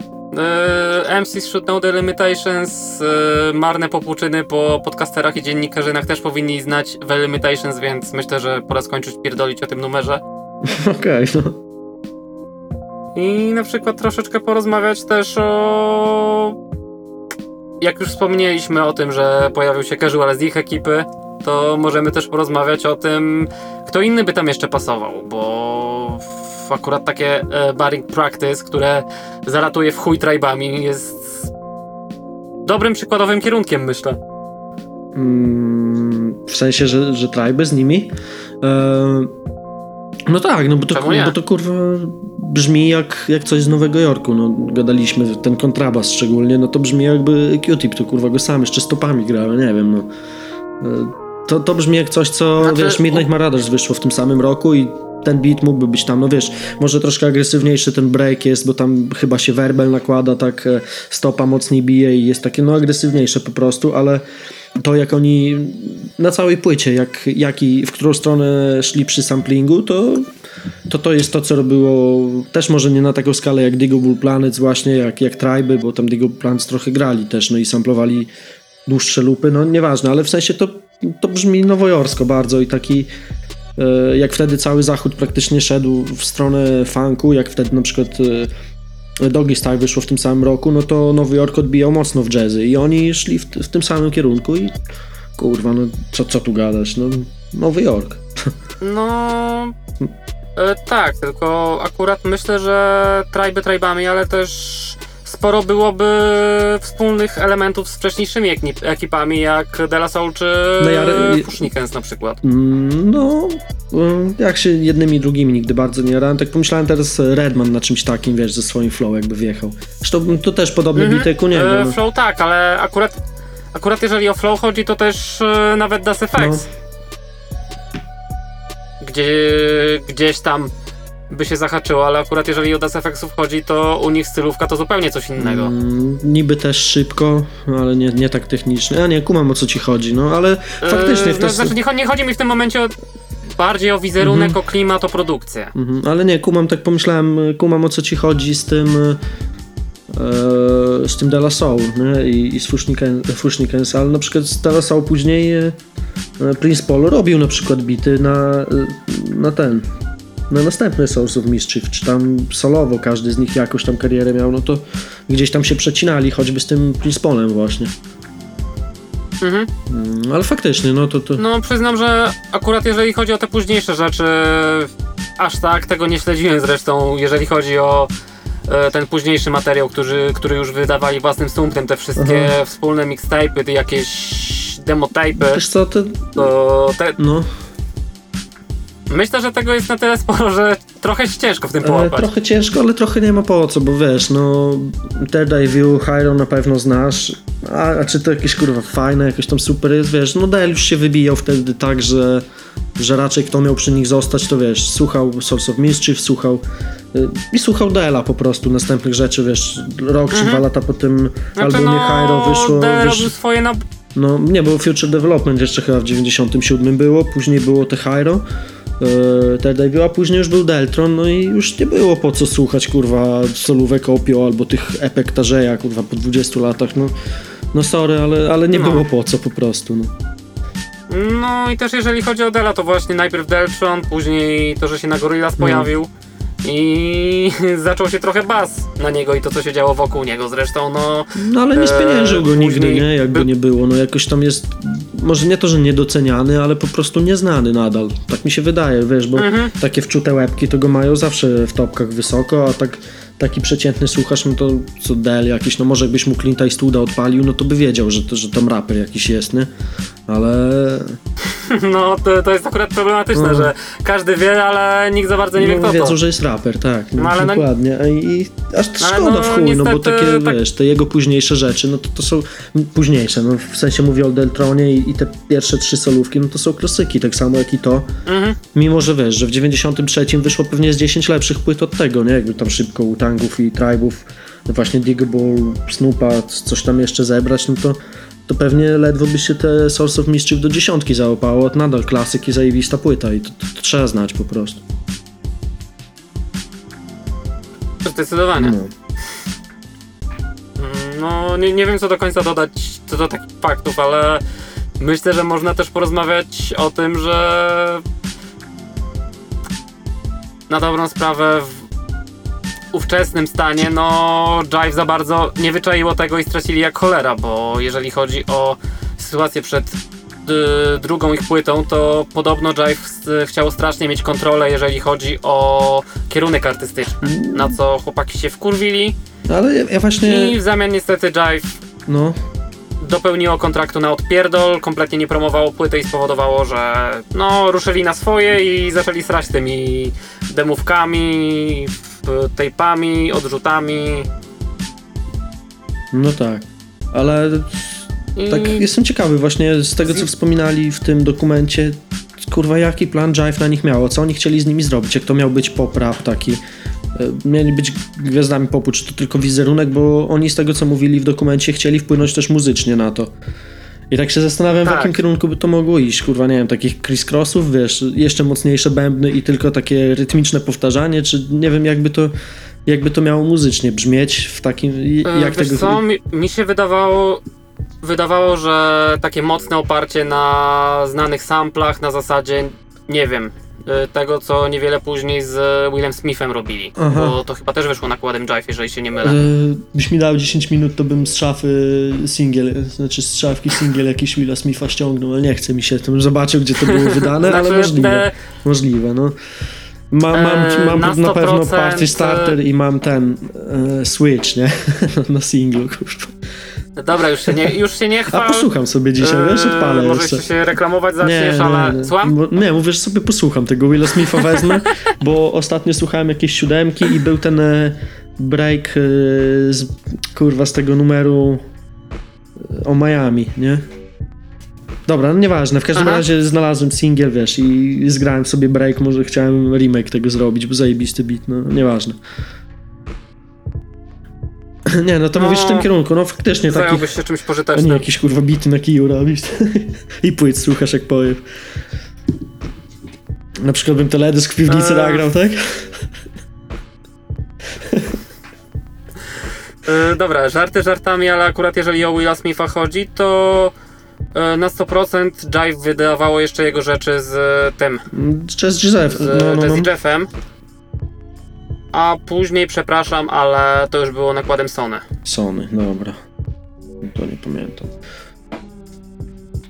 Yy, MCs Should Know The Limitations, yy, marne popłuczyny po podcasterach i dziennikarzynach też powinni znać The Limitations, więc myślę, że pora skończyć pierdolić o tym numerze. Okej, no. I na przykład troszeczkę porozmawiać też o... Jak już wspomnieliśmy o tym, że pojawił się casual z ich ekipy, to możemy też porozmawiać o tym, kto inny by tam jeszcze pasował, bo akurat takie e, Baring Practice, które zaratuje w chuj tribami, jest dobrym przykładowym kierunkiem, myślę. Mm, w sensie, że, że tribe z nimi. E, no tak, no bo to, bo to kurwa brzmi jak, jak coś z Nowego Jorku. No, gadaliśmy, ten kontrabas szczególnie, no to brzmi jakby Q-Tip, to kurwa go sam jeszcze stopami grał, nie wiem, no. E, to, to brzmi jak coś, co, Znaczy, wiesz, Midnight Marauders wyszło w tym samym roku i ten beat mógłby być tam, no wiesz, może troszkę agresywniejszy ten break jest, bo tam chyba się werbel nakłada, tak e, stopa mocniej bije i jest takie, no agresywniejsze po prostu, ale to jak oni na całej płycie, jak, jak i w którą stronę szli przy samplingu, to to, to jest to, co robiło też może nie na taką skalę jak Digable Planets właśnie, jak, jak Tribe, bo tam Digable Planets trochę grali też, no i samplowali dłuższe lupy, no nieważne, ale w sensie to, to brzmi nowojorsko bardzo i taki jak wtedy cały zachód praktycznie szedł w stronę funku, jak wtedy na przykład e, Doggy Style wyszło w tym samym roku, no to Nowy Jork odbijał mocno w jazzy i oni szli w, w tym samym kierunku i kurwa, no co, co tu gadać, no Nowy Jork. No. E, tak, tylko akurat myślę, że trajby trajbami, ale też sporo byłoby wspólnych elementów z wcześniejszymi ekip- ekipami, jak De La Soul czy No ja- no Pushnikens na przykład. Mm, No, mm, jak się jednymi drugimi nigdy bardzo nie jarałem, tak pomyślałem teraz Redman na czymś takim, wiesz, ze swoim flow jakby wjechał. Zresztą to też podobny Mhm. jak u niego. E, no. flow tak, ale akurat, akurat jeżeli o flow chodzi, to też e, nawet Das No. FX. Gdzie, gdzieś tam by się zahaczyło, ale akurat jeżeli o Das FX-ów chodzi, to u nich stylówka to zupełnie coś innego. Mm, niby też szybko, ale nie, nie tak technicznie. A nie, kumam o co ci chodzi, no ale faktycznie w no, te... znaczy, nie, nie chodzi mi w tym momencie o, bardziej o wizerunek, Mhm. o klimat, o produkcję. Mhm, ale nie, kumam, tak pomyślałem, kumam o co ci chodzi z tym e, z tym De La Soul nie? i, i z Fushniken- Fushnikens, ale na przykład z De La Soul później e, Prince Paul robił na przykład bity na, na ten na następne Source of Mischief, czy tam solowo każdy z nich jakąś tam karierę miał, no to gdzieś tam się przecinali, choćby z tym Chris Paulem właśnie. Mhm. Mm, Ale faktycznie, no to, to... No przyznam, że akurat jeżeli chodzi o te późniejsze rzeczy, aż tak tego nie śledziłem zresztą, jeżeli chodzi o e, ten późniejszy materiał, który, który już wydawali własnym sumptem, te wszystkie Aha. wspólne mixtape'y, te jakieś demotapy, Wiesz co, to... to te, No, myślę, że tego jest na tyle sporo, że trochę ciężko w tym e, połapać. trochę ciężko, ale trochę nie ma po co, bo wiesz, no... Third Eye View, Hyro na pewno znasz, a, a czy to jakieś kurwa fajne, jakoś tam super jest, wiesz, no Dale już się wybijał wtedy tak, że że raczej kto miał przy nich zostać, to wiesz, słuchał Source of Mischief, słuchał y, i słuchał Dela po prostu, następnych rzeczy, wiesz, rok czy dwa lata po tym Znaczy, albumie Hyro wyszło, Dell wiesz, robił swoje na... no nie, bo Future Development jeszcze chyba w 97 było, później było te Hyro, te debut, a później już był Deltron, no i już nie było po co słuchać, kurwa, solówek Opio albo tych epek Tarzeja, kurwa, po 20 latach, no, no sorry, ale, ale nie No. było po co po prostu, no. No i też jeżeli chodzi o Dela, to właśnie najpierw Deltron, później to, że się na Gorillaz No. pojawił i zaczął się trochę baz na niego i to, co się działo wokół niego. Zresztą, no... No ale nie spieniężył go nigdy, nie? Jakby by- nie było. No jakoś tam jest, może nie to, że niedoceniany, ale po prostu nieznany nadal. Tak mi się wydaje, wiesz, bo Mhm. takie wczute łebki to go mają zawsze w topkach wysoko, a tak taki przeciętny słuchasz, no to co Del jakiś, no może jakbyś mu Clint Eastwooda odpalił, no to by wiedział, że, to, że tam raper jakiś jest, nie? Ale No, to, to jest akurat problematyczne, No. że każdy wie, ale nikt za bardzo nie wie, no, kto wiedzą, to. że jest raper, tak, no, No, ale no- dokładnie. I, I aż ale szkoda no, w chuj, no bo niestety takie, tak- wiesz, te jego późniejsze rzeczy, no to, to są późniejsze, no w sensie mówię o Deltronie i, i te pierwsze trzy solówki, no to są klasyki, tak samo jak i to. Mhm. Mimo, że wiesz, że w 93 wyszło pewnie z 10 lepszych płyt od tego, nie? Jakby tam szybko u Tangów i Tribów, no właśnie Diggable, Snoopa, coś tam jeszcze zebrać, no to, to pewnie ledwo by się te Source of Mischief do dziesiątki załapało, nadal klasyk i zajebista płyta i to, to, to trzeba znać po prostu. Zdecydowanie. No. Mm, No, nie, nie wiem co do końca dodać co do takich faktów, ale myślę, że można też porozmawiać o tym, że na dobrą sprawę w ówczesnym stanie, no Jive za bardzo nie wyczaiło tego i stracili jak cholera, bo jeżeli chodzi o sytuację przed y, drugą ich płytą, to podobno Jive chciał strasznie mieć kontrolę, jeżeli chodzi o kierunek artystyczny, na co chłopaki się wkurwili. Ale ja, ja właśnie, i w zamian niestety Jive no, dopełniło kontraktu na odpierdol, kompletnie nie promowało płyty i spowodowało, że no ruszyli na swoje i zaczęli srać tymi demówkami, f- tape'ami, odrzutami no tak. Ale i tak jestem ciekawy właśnie z tego, co wspominali w tym dokumencie, kurwa, jaki plan Jive na nich miało, co oni chcieli z nimi zrobić, jak to miał być pop rap taki. E, Mieli być gwiazdami popu, czy to tylko wizerunek, bo oni z tego, co mówili w dokumencie, chcieli wpłynąć też muzycznie na to. I tak się zastanawiam, w Tak. jakim kierunku by to mogło iść. Kurwa, nie wiem, takich criss-crossów, wiesz, jeszcze mocniejsze bębny i tylko takie rytmiczne powtarzanie, czy nie wiem, jakby to, jakby to miało muzycznie brzmieć w takim... E, Jak Wiesz tego... co, mi, mi się wydawało, wydawało, że takie mocne oparcie na znanych samplach na zasadzie, nie wiem, tego co niewiele później z Willem Smithem robili, Aha. bo to chyba też wyszło nakładem Jive, jeżeli się nie mylę. E, byś mi dał 10 minut, to bym z szafy singiel, znaczy z szafki singiel jakiś Willa Smitha ściągnął, ale nie chce mi się, to bym zobaczył, gdzie to było wydane, ale Znaczy, możliwe, te- możliwe, no. Ma, mam, E, mam na na pewno 100% Party Starter i mam ten e, Switch, nie? na singlu, kurwa. Dobra, już się nie, już się nie A chwal. posłucham sobie dzisiaj, wiesz, odpalę Eee, Może jeszcze. się reklamować zaczniesz, ale... nie, Słucham? Nie, mówię, że sobie posłucham tego Willa Smitha wezmę, bo ostatnio słuchałem jakieś siódemki i był ten e, break e, z, kurwa z tego numeru e, o Miami, nie? Dobra, no nieważne, w każdym Aha. razie znalazłem singiel, wiesz, i zgrałem sobie break, może chciałem remake tego zrobić, bo zajebisty beat, no nieważne. Nie, no to No, mówisz w tym kierunku, no faktycznie taki... Zająłbyś się czymś A nie pożytecznym. jakieś kurwa bity na kiju robisz. I płyt słuchasz jak powiem. Na przykład bym teledysk w piwnicy Eee. nagrał, tak? Yy, dobra, żarty żartami, ale akurat jeżeli o Willa Smitha chodzi, to E, Na 100% Jive wydawało jeszcze jego rzeczy z tym, Jazz Joseph, z no, no, no. Jazzy Jeffem. A później, przepraszam, ale to już było nakładem Sony. Sony, dobra. To nie pamiętam.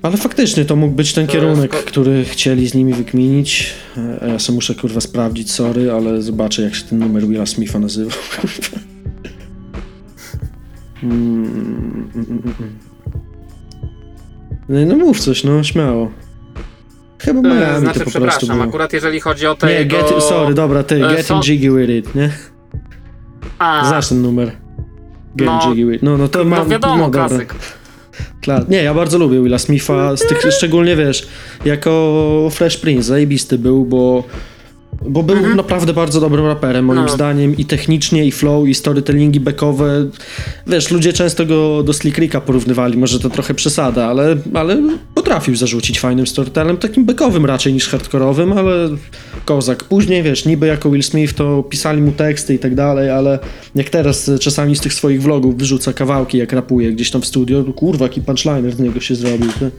Ale faktycznie to mógł być ten To kierunek, jest ko- który chcieli z nimi wykminić. E, Ja sobie muszę kurwa sprawdzić, sorry, ale zobaczę jak się ten numer Willa Smitha nazywał. Mm, mm, mm. No, no mów coś, no śmiało. Chyba E, Miami Znaczy, to po prostu przepraszam, było. akurat jeżeli chodzi o te Nie, jego... get, sorry, dobra, ty, e, Getting so- Jiggy With It, nie? A, Znasz ten numer. Getting No, Jiggy With It. No, no to no mam, wiadomo, no, dobra. klasyk. Klar. Nie, ja bardzo lubię Willa Smitha, z tych, szczególnie wiesz, jako Fresh Prince, zajebisty był, bo, bo był naprawdę bardzo dobrym raperem, moim Mhm. No. zdaniem, i technicznie, i flow, i storytellingi backowe. Wiesz, ludzie często go do Slick Ricka porównywali, może to trochę przesada, ale, ale potrafił zarzucić fajnym storytellem, takim backowym raczej niż hardkorowym, ale kozak. Później, wiesz, niby jako Will Smith to pisali mu teksty i tak dalej, ale jak teraz czasami z tych swoich vlogów wyrzuca kawałki, jak rapuje gdzieś tam w studio, to kurwa, jaki punchliner z niego się zrobił. Ty.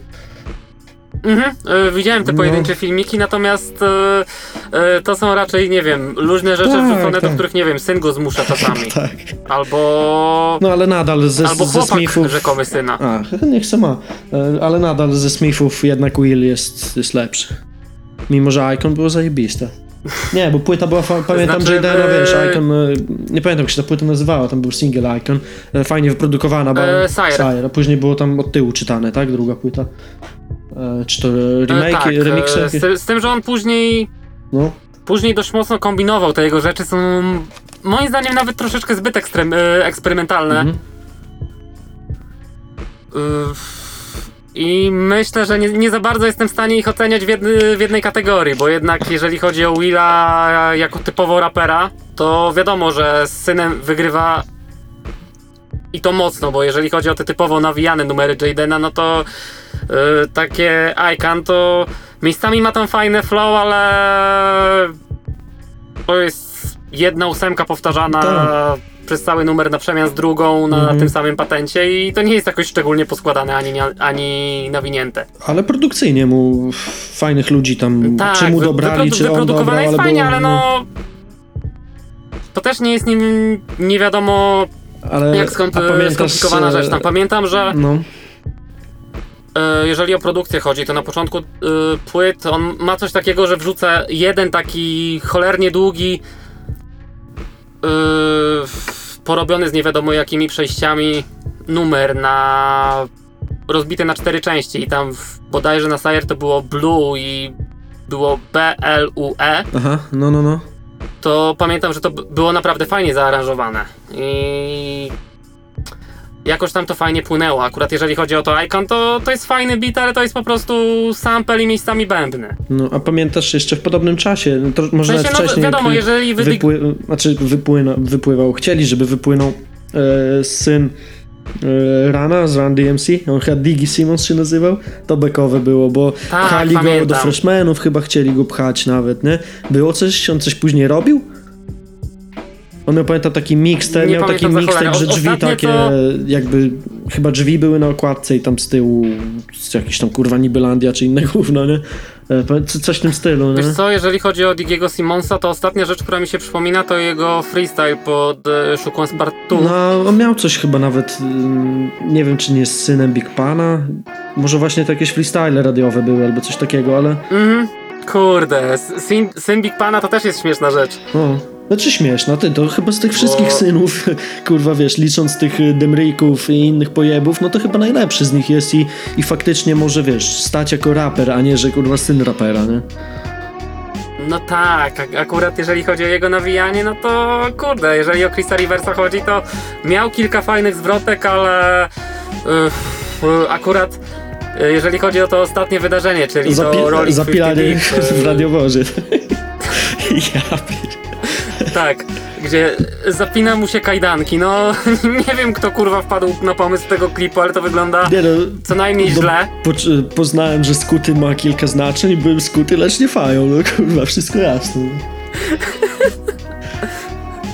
Mhm, e, widziałem te No. pojedyncze filmiki, natomiast e, e, to są raczej, nie wiem, luźne rzeczy Tak, wrzucone, do tak. których, nie wiem, syn go zmusza czasami. Tak. Albo... No ale nadal ze, albo ze chłopak Smithów... rzekomy syna. A, niech se ma. E, Ale nadal ze Smithów jednak Will jest, jest lepszy. Mimo, że Icon było zajebiste. Nie, bo płyta była, fa- pamiętam Znaczy, Jadena, e, wiesz, Icon, e, nie pamiętam jak się ta płyta nazywała, tam był single Icon, e, fajnie wyprodukowana, bo E, Sire. a później było tam od tyłu czytane, tak, druga płyta. E, Czy to remake, E, tak, e, remiksy? z, z tym, że on później No, później dość mocno kombinował, te jego rzeczy są moim zdaniem nawet troszeczkę zbyt ekstrem, e, eksperymentalne. Mhm. Y, I myślę, że nie, nie za bardzo jestem w stanie ich oceniać w, jedny, w jednej kategorii, bo jednak jeżeli chodzi o Willa jako typowo rapera, to wiadomo, że z synem wygrywa i to mocno, bo jeżeli chodzi o te typowo nawijane numery Jadena, no to takie Icon to miejscami ma tam fajne flow, ale to jest jedna ósemka powtarzana Tak. przez cały numer na przemian z drugą na Mhm. tym samym patencie i to nie jest jakoś szczególnie poskładane ani, ani nawinięte. ale produkcyjnie mu fajnych ludzi tam, Tak, czy mu dobrali, wyprodu- czy on wyprodukowane jest fajnie, ale no... To też nie jest nim, nie wiadomo ale, jak skąd, skomplikowana e, rzecz. Tam pamiętam, że No, e, jeżeli o produkcję chodzi, to na początku e, płyt on ma coś takiego, że wrzuca jeden taki cholernie długi e, porobiony z nie wiadomo jakimi przejściami numer na rozbity na cztery części i tam w, bodajże na Sire to było Blue i było B, L, U, E aha, no, no, no. to pamiętam, że to było naprawdę fajnie zaaranżowane i jakoś tam to fajnie płynęło. Akurat jeżeli chodzi o to Icon, to, to jest fajny beat, ale to jest po prostu sample i miejscami bębny. No, a pamiętasz jeszcze w podobnym czasie, no to może W sensie, nawet no, wcześniej, wiadomo, jak jeżeli wy- wypły, znaczy wypłyna, wypływał, chcieli, żeby wypłynął e, syn e, Rana z Run DMC, on chyba Diggy Simmons się nazywał, to bekowe było, bo Tak, pchali go do pamiętam. freshmanów, chyba chcieli go pchać nawet, nie? Było coś, on coś później robił? On miał, pamiętam, taki mixtape, miał taki mixtape, że O- drzwi takie, to- jakby, chyba drzwi były na okładce i tam z tyłu jakiś tam kurwa Nibelandia czy inne gówno, nie? E, Coś w tym stylu, nie? Wiesz co, jeżeli chodzi o Digiego Simonsa, to ostatnia rzecz, która mi się przypomina, to jego freestyle pod e, Szukłem Spartu. No, on miał coś chyba nawet, ym, nie wiem czy nie jest synem Big Pana, może właśnie to jakieś freestyle radiowe były albo coś takiego, ale Mhm. Kurde, syn, syn Big Pana to też jest śmieszna rzecz. no, znaczy śmieszne, ty, to chyba z tych wszystkich Bo- synów, kurwa wiesz, licząc tych y, Demrików i innych pojebów, no to chyba najlepszy z nich jest i, i faktycznie może, wiesz, stać jako raper, a nie, że kurwa syn rapera, nie? No tak, ak- akurat jeżeli chodzi o jego nawijanie, no to kurde, jeżeli o Chrisa Riversa chodzi, to miał kilka fajnych zwrotek, ale y, y, akurat y, jeżeli chodzi o to ostatnie wydarzenie, czyli Zapi- to Rolling zapilanie 50 Deep, w radiowozie. ja. Tak, gdzie zapina mu się kajdanki, no nie wiem kto kurwa wpadł na pomysł tego klipu, ale to wygląda Nie no, co najmniej Bo źle. Po, poznałem, że skuty ma kilka znaczeń, byłem skuty, lecz nie fają, no kurwa, wszystko jasne.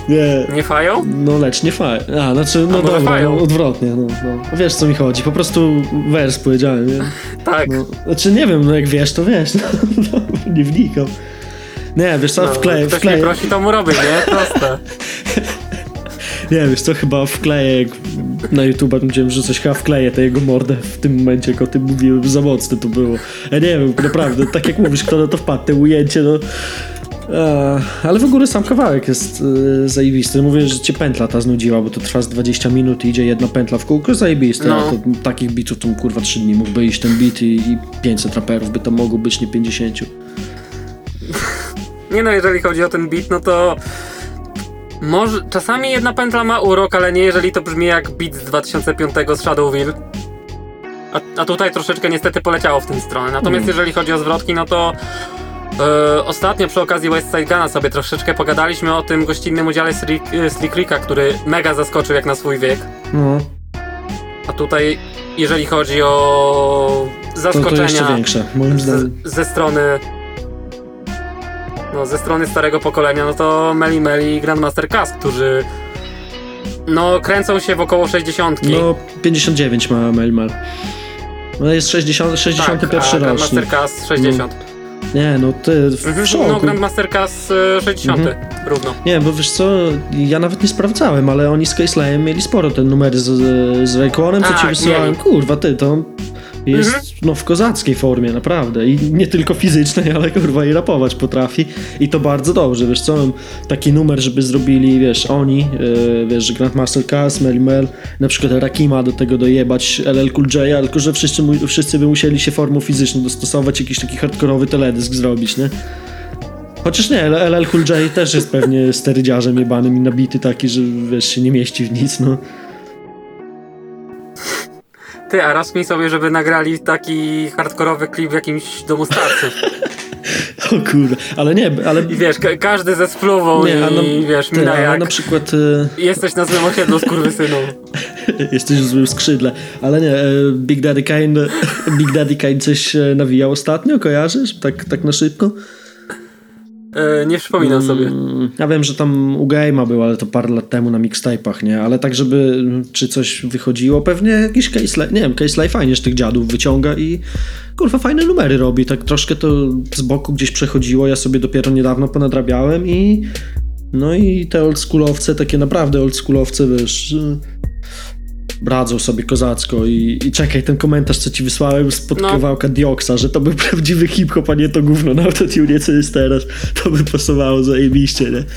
Nie, Nie fają? no lecz nie faj. A, znaczy, no może dobra, fają? no, odwrotnie, no, no. Wiesz co mi chodzi, po prostu wers powiedziałem, nie? Tak. No, znaczy nie wiem, no jak wiesz, to wiesz, no, no, nie wnikam. Nie, wiesz co, No, wkleję, ktoś wkleję, prosi, to mu robię, nie? Proste. nie wiesz co, chyba wkleję, na YouTube będziemy wrzucać, chyba wkleję tę jego mordę w tym momencie, jak o tym mówiłem, za mocne to było. Ja nie wiem, naprawdę, tak jak mówisz, kto na to wpadł, te ujęcie, no... Ale w ogóle sam kawałek jest e, zajebisty. Mówię, że cię pętla ta znudziła, bo to trwa z 20 minut i idzie jedna pętla w kółko, zajebiste. No. To, takich bitów to kurwa 3 dni mógłby iść ten bit i, i 500 raperów by to mogło być, nie 50. Nie no, jeżeli chodzi o ten beat, no to może czasami jedna pętla ma urok, ale nie jeżeli to brzmi jak beat z 2005 z Shadowville. A, a tutaj troszeczkę niestety poleciało w tę stronę. Natomiast Mm. jeżeli chodzi o zwrotki, no to e, ostatnio przy okazji West Side Guna sobie troszeczkę pogadaliśmy o tym gościnnym udziale Slick, e, Slick Ricka, który mega zaskoczył jak na swój wiek. No, A tutaj, jeżeli chodzi o to, zaskoczenia to jeszcze większe, moim z, zdaniem. ze strony no, ze strony starego pokolenia, no to Meli Meli i Grandmaster Cass, którzy no kręcą się w około 60. No, 59 ma Melmar. No jest 60, 61 tak, rocznik. Grandmaster Cass 60. Nie, no ty w Mhm, szoku. no Grandmaster Cass e, 60. Mhm. Równo. Nie, bo wiesz co, ja nawet nie sprawdzałem, ale oni z Caselayem mieli sporo te numery z, z Rayquanem, co ci Tak, wysyłałem. Kurwa, ty, to jest Mhm. no, w kozackiej formie, naprawdę. I nie tylko fizycznej, ale kurwa i rapować potrafi. I to bardzo dobrze, wiesz co, taki numer, żeby zrobili, wiesz, oni, yy, wiesz, Grandmaster Cass, Mel Mel, na przykład Rakima do tego dojebać, LL Cool J, tylko że wszyscy, wszyscy by musieli się formą fizyczną dostosować, jakiś taki hardkorowy teledysk zrobić, nie? Chociaż nie, LL Cool J też jest pewnie sterydziarzem jebanym i nabity taki, że wiesz, się nie mieści w nic, no. Ty, a raz mi sobie, żeby nagrali taki hardkorowy klip w jakimś domu starców. O kurde, ale nie, ale... I wiesz, ka- każdy ze spluwą Nie, a i no, wiesz, ty, mina jak na przykład e, jesteś na złym osiedlu, skurwysynu. jesteś w złym skrzydle, ale nie, e, Big Daddy Kane, Big Daddy Kane coś e, nawijał ostatnio, kojarzysz? Tak, tak na szybko? E, nie przypominam sobie. Mm, Ja wiem, że tam u Game'a był, ale to parę lat temu na mixtape'ach, nie? Ale tak, żeby mm, czy coś wychodziło, pewnie jakiś Case nie wiem, Case Life fajnie z tych dziadów wyciąga i kurwa fajne numery robi, tak troszkę to z boku gdzieś przechodziło, ja sobie dopiero niedawno ponadrabiałem i no i te oldschoolowce, takie naprawdę oldschoolowce, wiesz, bradzą sobie kozacko i, i czekaj, ten komentarz, co ci wysłałem spod No. kawałka Dioksa, że to był prawdziwy hip-hop, a nie to gówno na autotune, co jest teraz. To by pasowało zajebiście, nie?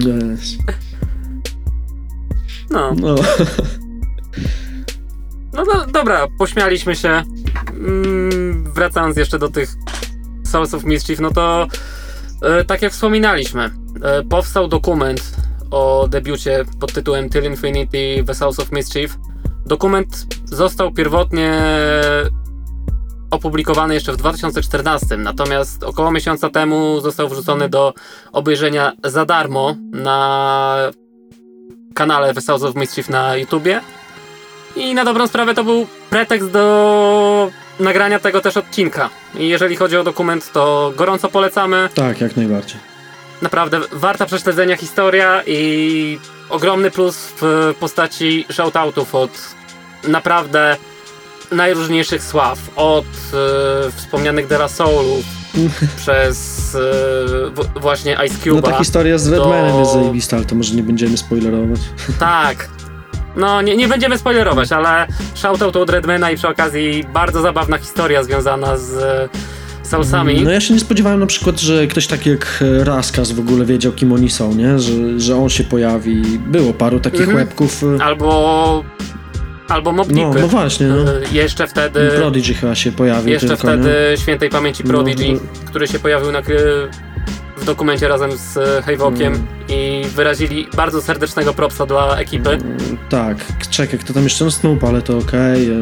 Yes. No. No, No do, dobra, pośmialiśmy się. Mm, wracając jeszcze do tych Souls of Mischief, no to e, tak jak wspominaliśmy, e, powstał dokument o debiucie pod tytułem Till Infinity The Souls of Mischief. Dokument został pierwotnie opublikowany jeszcze w 2014, natomiast około miesiąca temu został wrzucony do obejrzenia za darmo na kanale The Souls of Mischief na YouTubie. I na dobrą sprawę to był pretekst do nagrania tego też odcinka. I jeżeli chodzi o dokument, to gorąco polecamy. tak, jak najbardziej. Naprawdę warta prześledzenia historia i ogromny plus w postaci shoutoutów od naprawdę najróżniejszych sław. Od e, wspomnianych Dera Soulów przez e, właśnie Ice No Cube'a. ta historia z Redmanem jest zajebista, ale to może nie będziemy spoilerować. Tak. No, nie, nie będziemy spoilerować, ale shoutout od Redmana i przy okazji bardzo zabawna historia związana z No ja się nie spodziewałem na przykład, że ktoś taki jak e, Raskas w ogóle wiedział, kim oni są, nie? Że, że on się pojawi. Było paru takich Mhm. łebków. e, Albo. Albo Mob No, no właśnie, no. E, Jeszcze wtedy. Prodigy chyba się pojawił Jeszcze tylko, wtedy nie? świętej pamięci No, Prodigy, no. który się pojawił na, w dokumencie razem z Haywokiem Mm. i wyrazili bardzo serdecznego propsa dla ekipy. Tak, czekaj, kto tam jeszcze? No Snoop, ale to okej. e,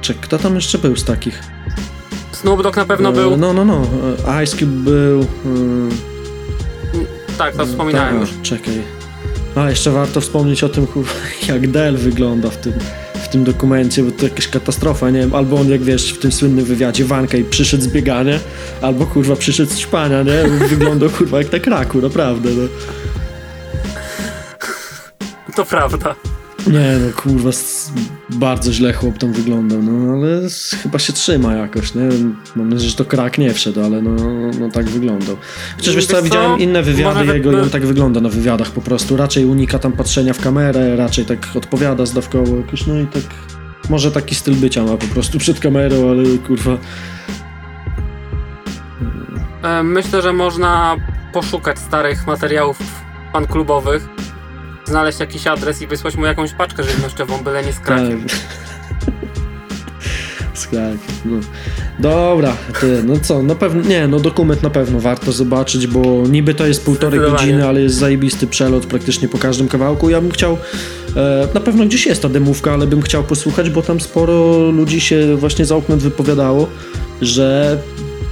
Czekaj, kto tam jeszcze był z takich? Snoop Dogg na pewno E, był. No, no, no. e, Ice Cube był. e, tak, to wspominałem tak, już. Czekaj. A jeszcze warto wspomnieć o tym, jak Del wygląda w tym, w tym dokumencie, bo to jakaś katastrofa, nie wiem, albo on jak wiesz w tym słynnym wywiadzie Wanka i przyszedł z biegania, albo kurwa przyszedł z śpania, nie? Wyglądał kurwa jak na kraku, naprawdę, no. To prawda. Nie no, kurwa, bardzo źle chłop tam wyglądał, no ale chyba się trzyma jakoś, nie? Mam nadzieję, że to krak nie wszedł, ale no, no tak wyglądał. Chociaż wiesz co, widziałem inne wywiady jego i by- on tak wygląda na wywiadach po prostu. Raczej unika tam patrzenia w kamerę, raczej tak odpowiada zdawkowo jakoś, no i tak... Może taki styl bycia ma po prostu przed kamerą, ale kurwa... E, Myślę, że można poszukać starych materiałów fanklubowych, znaleźć jakiś adres i wysłać mu jakąś paczkę żywnościową, byle nie z krakiem. Z krakiem, no. Dobra, ty, no co, na pewno, nie, no dokument na pewno warto zobaczyć, bo niby to jest półtorej godziny, ale jest zajebisty przelot praktycznie po każdym kawałku. Ja bym chciał, e, na pewno gdzieś jest ta demówka, ale bym chciał posłuchać, bo tam sporo ludzi się właśnie za oknem wypowiadało, że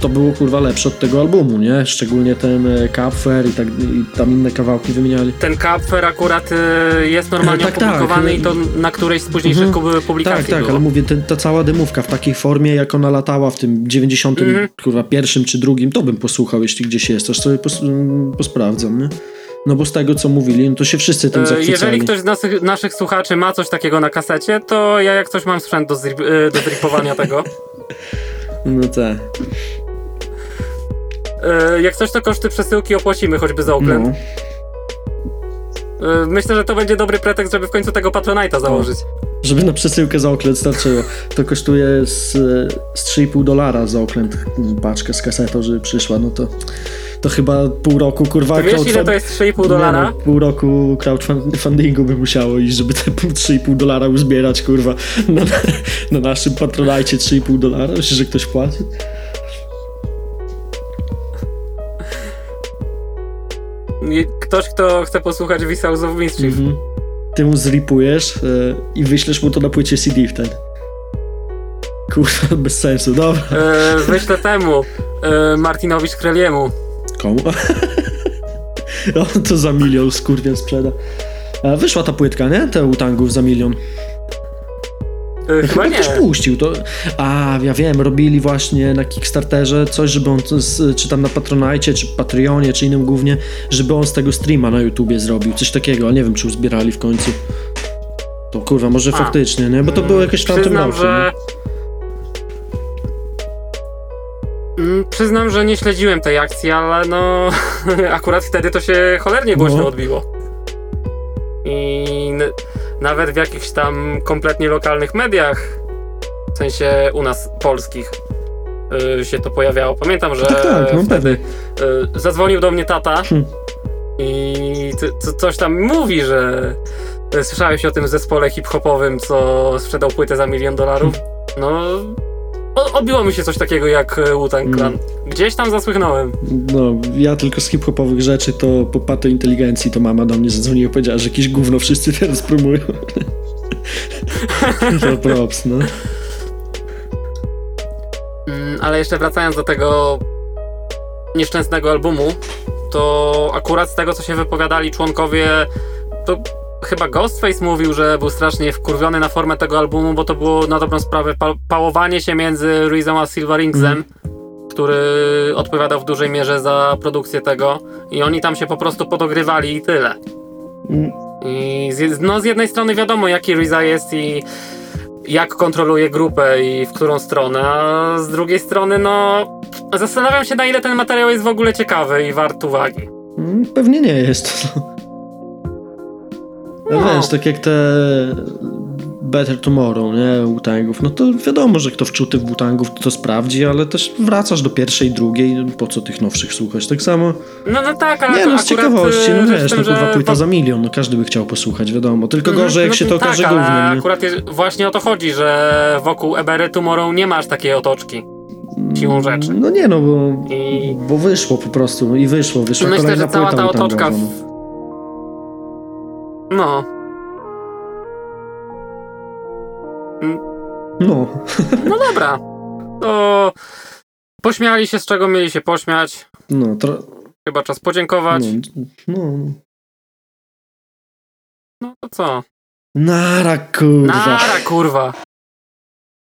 to było kurwa lepsze od tego albumu, nie? Szczególnie ten e, Kapfer i, tak, i tam inne kawałki wymieniali. Ten Kapfer akurat e, jest normalnie Tak, tak. opublikowany i to na którejś z późniejszych Mhm. publikacji Tak, tak, było. ale mówię, ten, ta cała demówka w takiej formie, jak ona latała w tym 90, Mhm. kurwa, pierwszym czy drugim, to bym posłuchał, jeśli gdzieś jest, aż sobie pos, mm, posprawdzam, nie? No bo z tego, co mówili, no to się wszyscy tym E, zachwycali. Jeżeli ktoś z naszych, naszych słuchaczy ma coś takiego na kasecie, to ja jak coś mam sprzęt do, zrip, do zripowania tego. No tak. E, Jak coś, to koszty przesyłki opłacimy choćby za oklep. No. E, Myślę, że to będzie dobry pretekst, żeby w końcu tego Patronite'a założyć. Żeby na przesyłkę za oklęt starczyło. To kosztuje z, z 3,5 dolara za oklęt mm, paczkę z kasetą, żeby przyszła, no to to chyba pół roku, kurwa, Ty wiesz, ile crowdfund- to jest 3,5 Nie, dolara? No, pół roku crowdfundingu by musiało iść, żeby te 3,5 dolara uzbierać, kurwa, na, na naszym patronajcie 3,5 dolara. Myślisz, że ktoś płaci? Ktoś, kto chce posłuchać Visals of Mischief. Mhm. Ty mu zripujesz e, i wyślesz mu to na płycie CD wtedy. Kurwa, bez sensu, dobra. E, wyślę temu, e, Martinowi Szkreliemu. Komu? On to za milion skurwiel sprzeda. Wyszła ta płytka, nie? Te utangów za milion. E, chyba nie. ktoś puścił to. A, ja wiem, robili właśnie na Kickstarterze coś, żeby on, czy tam na Patronite, czy Patreonie, czy innym głównie, żeby on z tego streama na YouTubie zrobił. Coś takiego, ale nie wiem, czy uzbierali w końcu. To kurwa, może A. faktycznie, nie? Bo to było jakieś w tamtym roku. że... Mm, Przyznam, że nie śledziłem tej akcji, ale no akurat wtedy to się cholernie głośno No. odbiło. I nawet w jakichś tam kompletnie lokalnych mediach, w sensie u nas polskich, y, się to pojawiało. Pamiętam, że Tak, tak, no wtedy y, zadzwonił do mnie tata Hmm. i coś tam mówi, że słyszałeś o tym zespole hip-hopowym, co sprzedał płytę za milion dolarów. No, o- odbiło mi się coś takiego jak y, Wu-Tang Clan. Gdzieś tam zasłychnąłem. No, ja tylko z hip-hopowych rzeczy to po pato inteligencji to mama do mnie zadzwoniła i powiedziała, że jakieś gówno wszyscy teraz promują. to props, no. Mm, Ale jeszcze wracając do tego nieszczęsnego albumu, to akurat z tego, co się wypowiadali członkowie, to chyba Ghostface mówił, że był strasznie wkurwiony na formę tego albumu, bo to było na dobrą sprawę pa- pałowanie się między Ruizą a Silveringsem, który odpowiadał w dużej mierze za produkcję tego i oni tam się po prostu podogrywali i tyle. Mm, I z, no, z jednej strony wiadomo, jaki Riza jest i jak kontroluje grupę i w którą stronę, a z drugiej strony, no, zastanawiam się, na ile ten materiał jest w ogóle ciekawy i wart uwagi. Mm, Pewnie nie jest. No. No. Wiesz, tak jak te Better Tomorrow, nie, Butangów, no to wiadomo, że kto wczuty w Butangów to, to sprawdzi, ale też wracasz do pierwszej, drugiej, po co tych nowszych słuchać? Tak samo, No, no tak, ale nie no, z ciekawości, e, no w wiesz, tym, no kurwa płyta wa- za milion, no każdy by chciał posłuchać, wiadomo, tylko Mhm, gorzej jak no się to to okaże tak, ale głównym, nie? akurat jest, właśnie o to chodzi, że wokół Ebery Tomorrow nie masz takiej otoczki. siłą rzeczy. No nie no, bo, I- bo wyszło po prostu i wyszło, wyszła Myślę, kolejna że cała ta otoczka. W... no. No, No, dobra. To pośmiali się z czego mieli się pośmiać. no, tro, Chyba czas podziękować. no, no, No to co? Nara, kurwa. Nara, kurwa.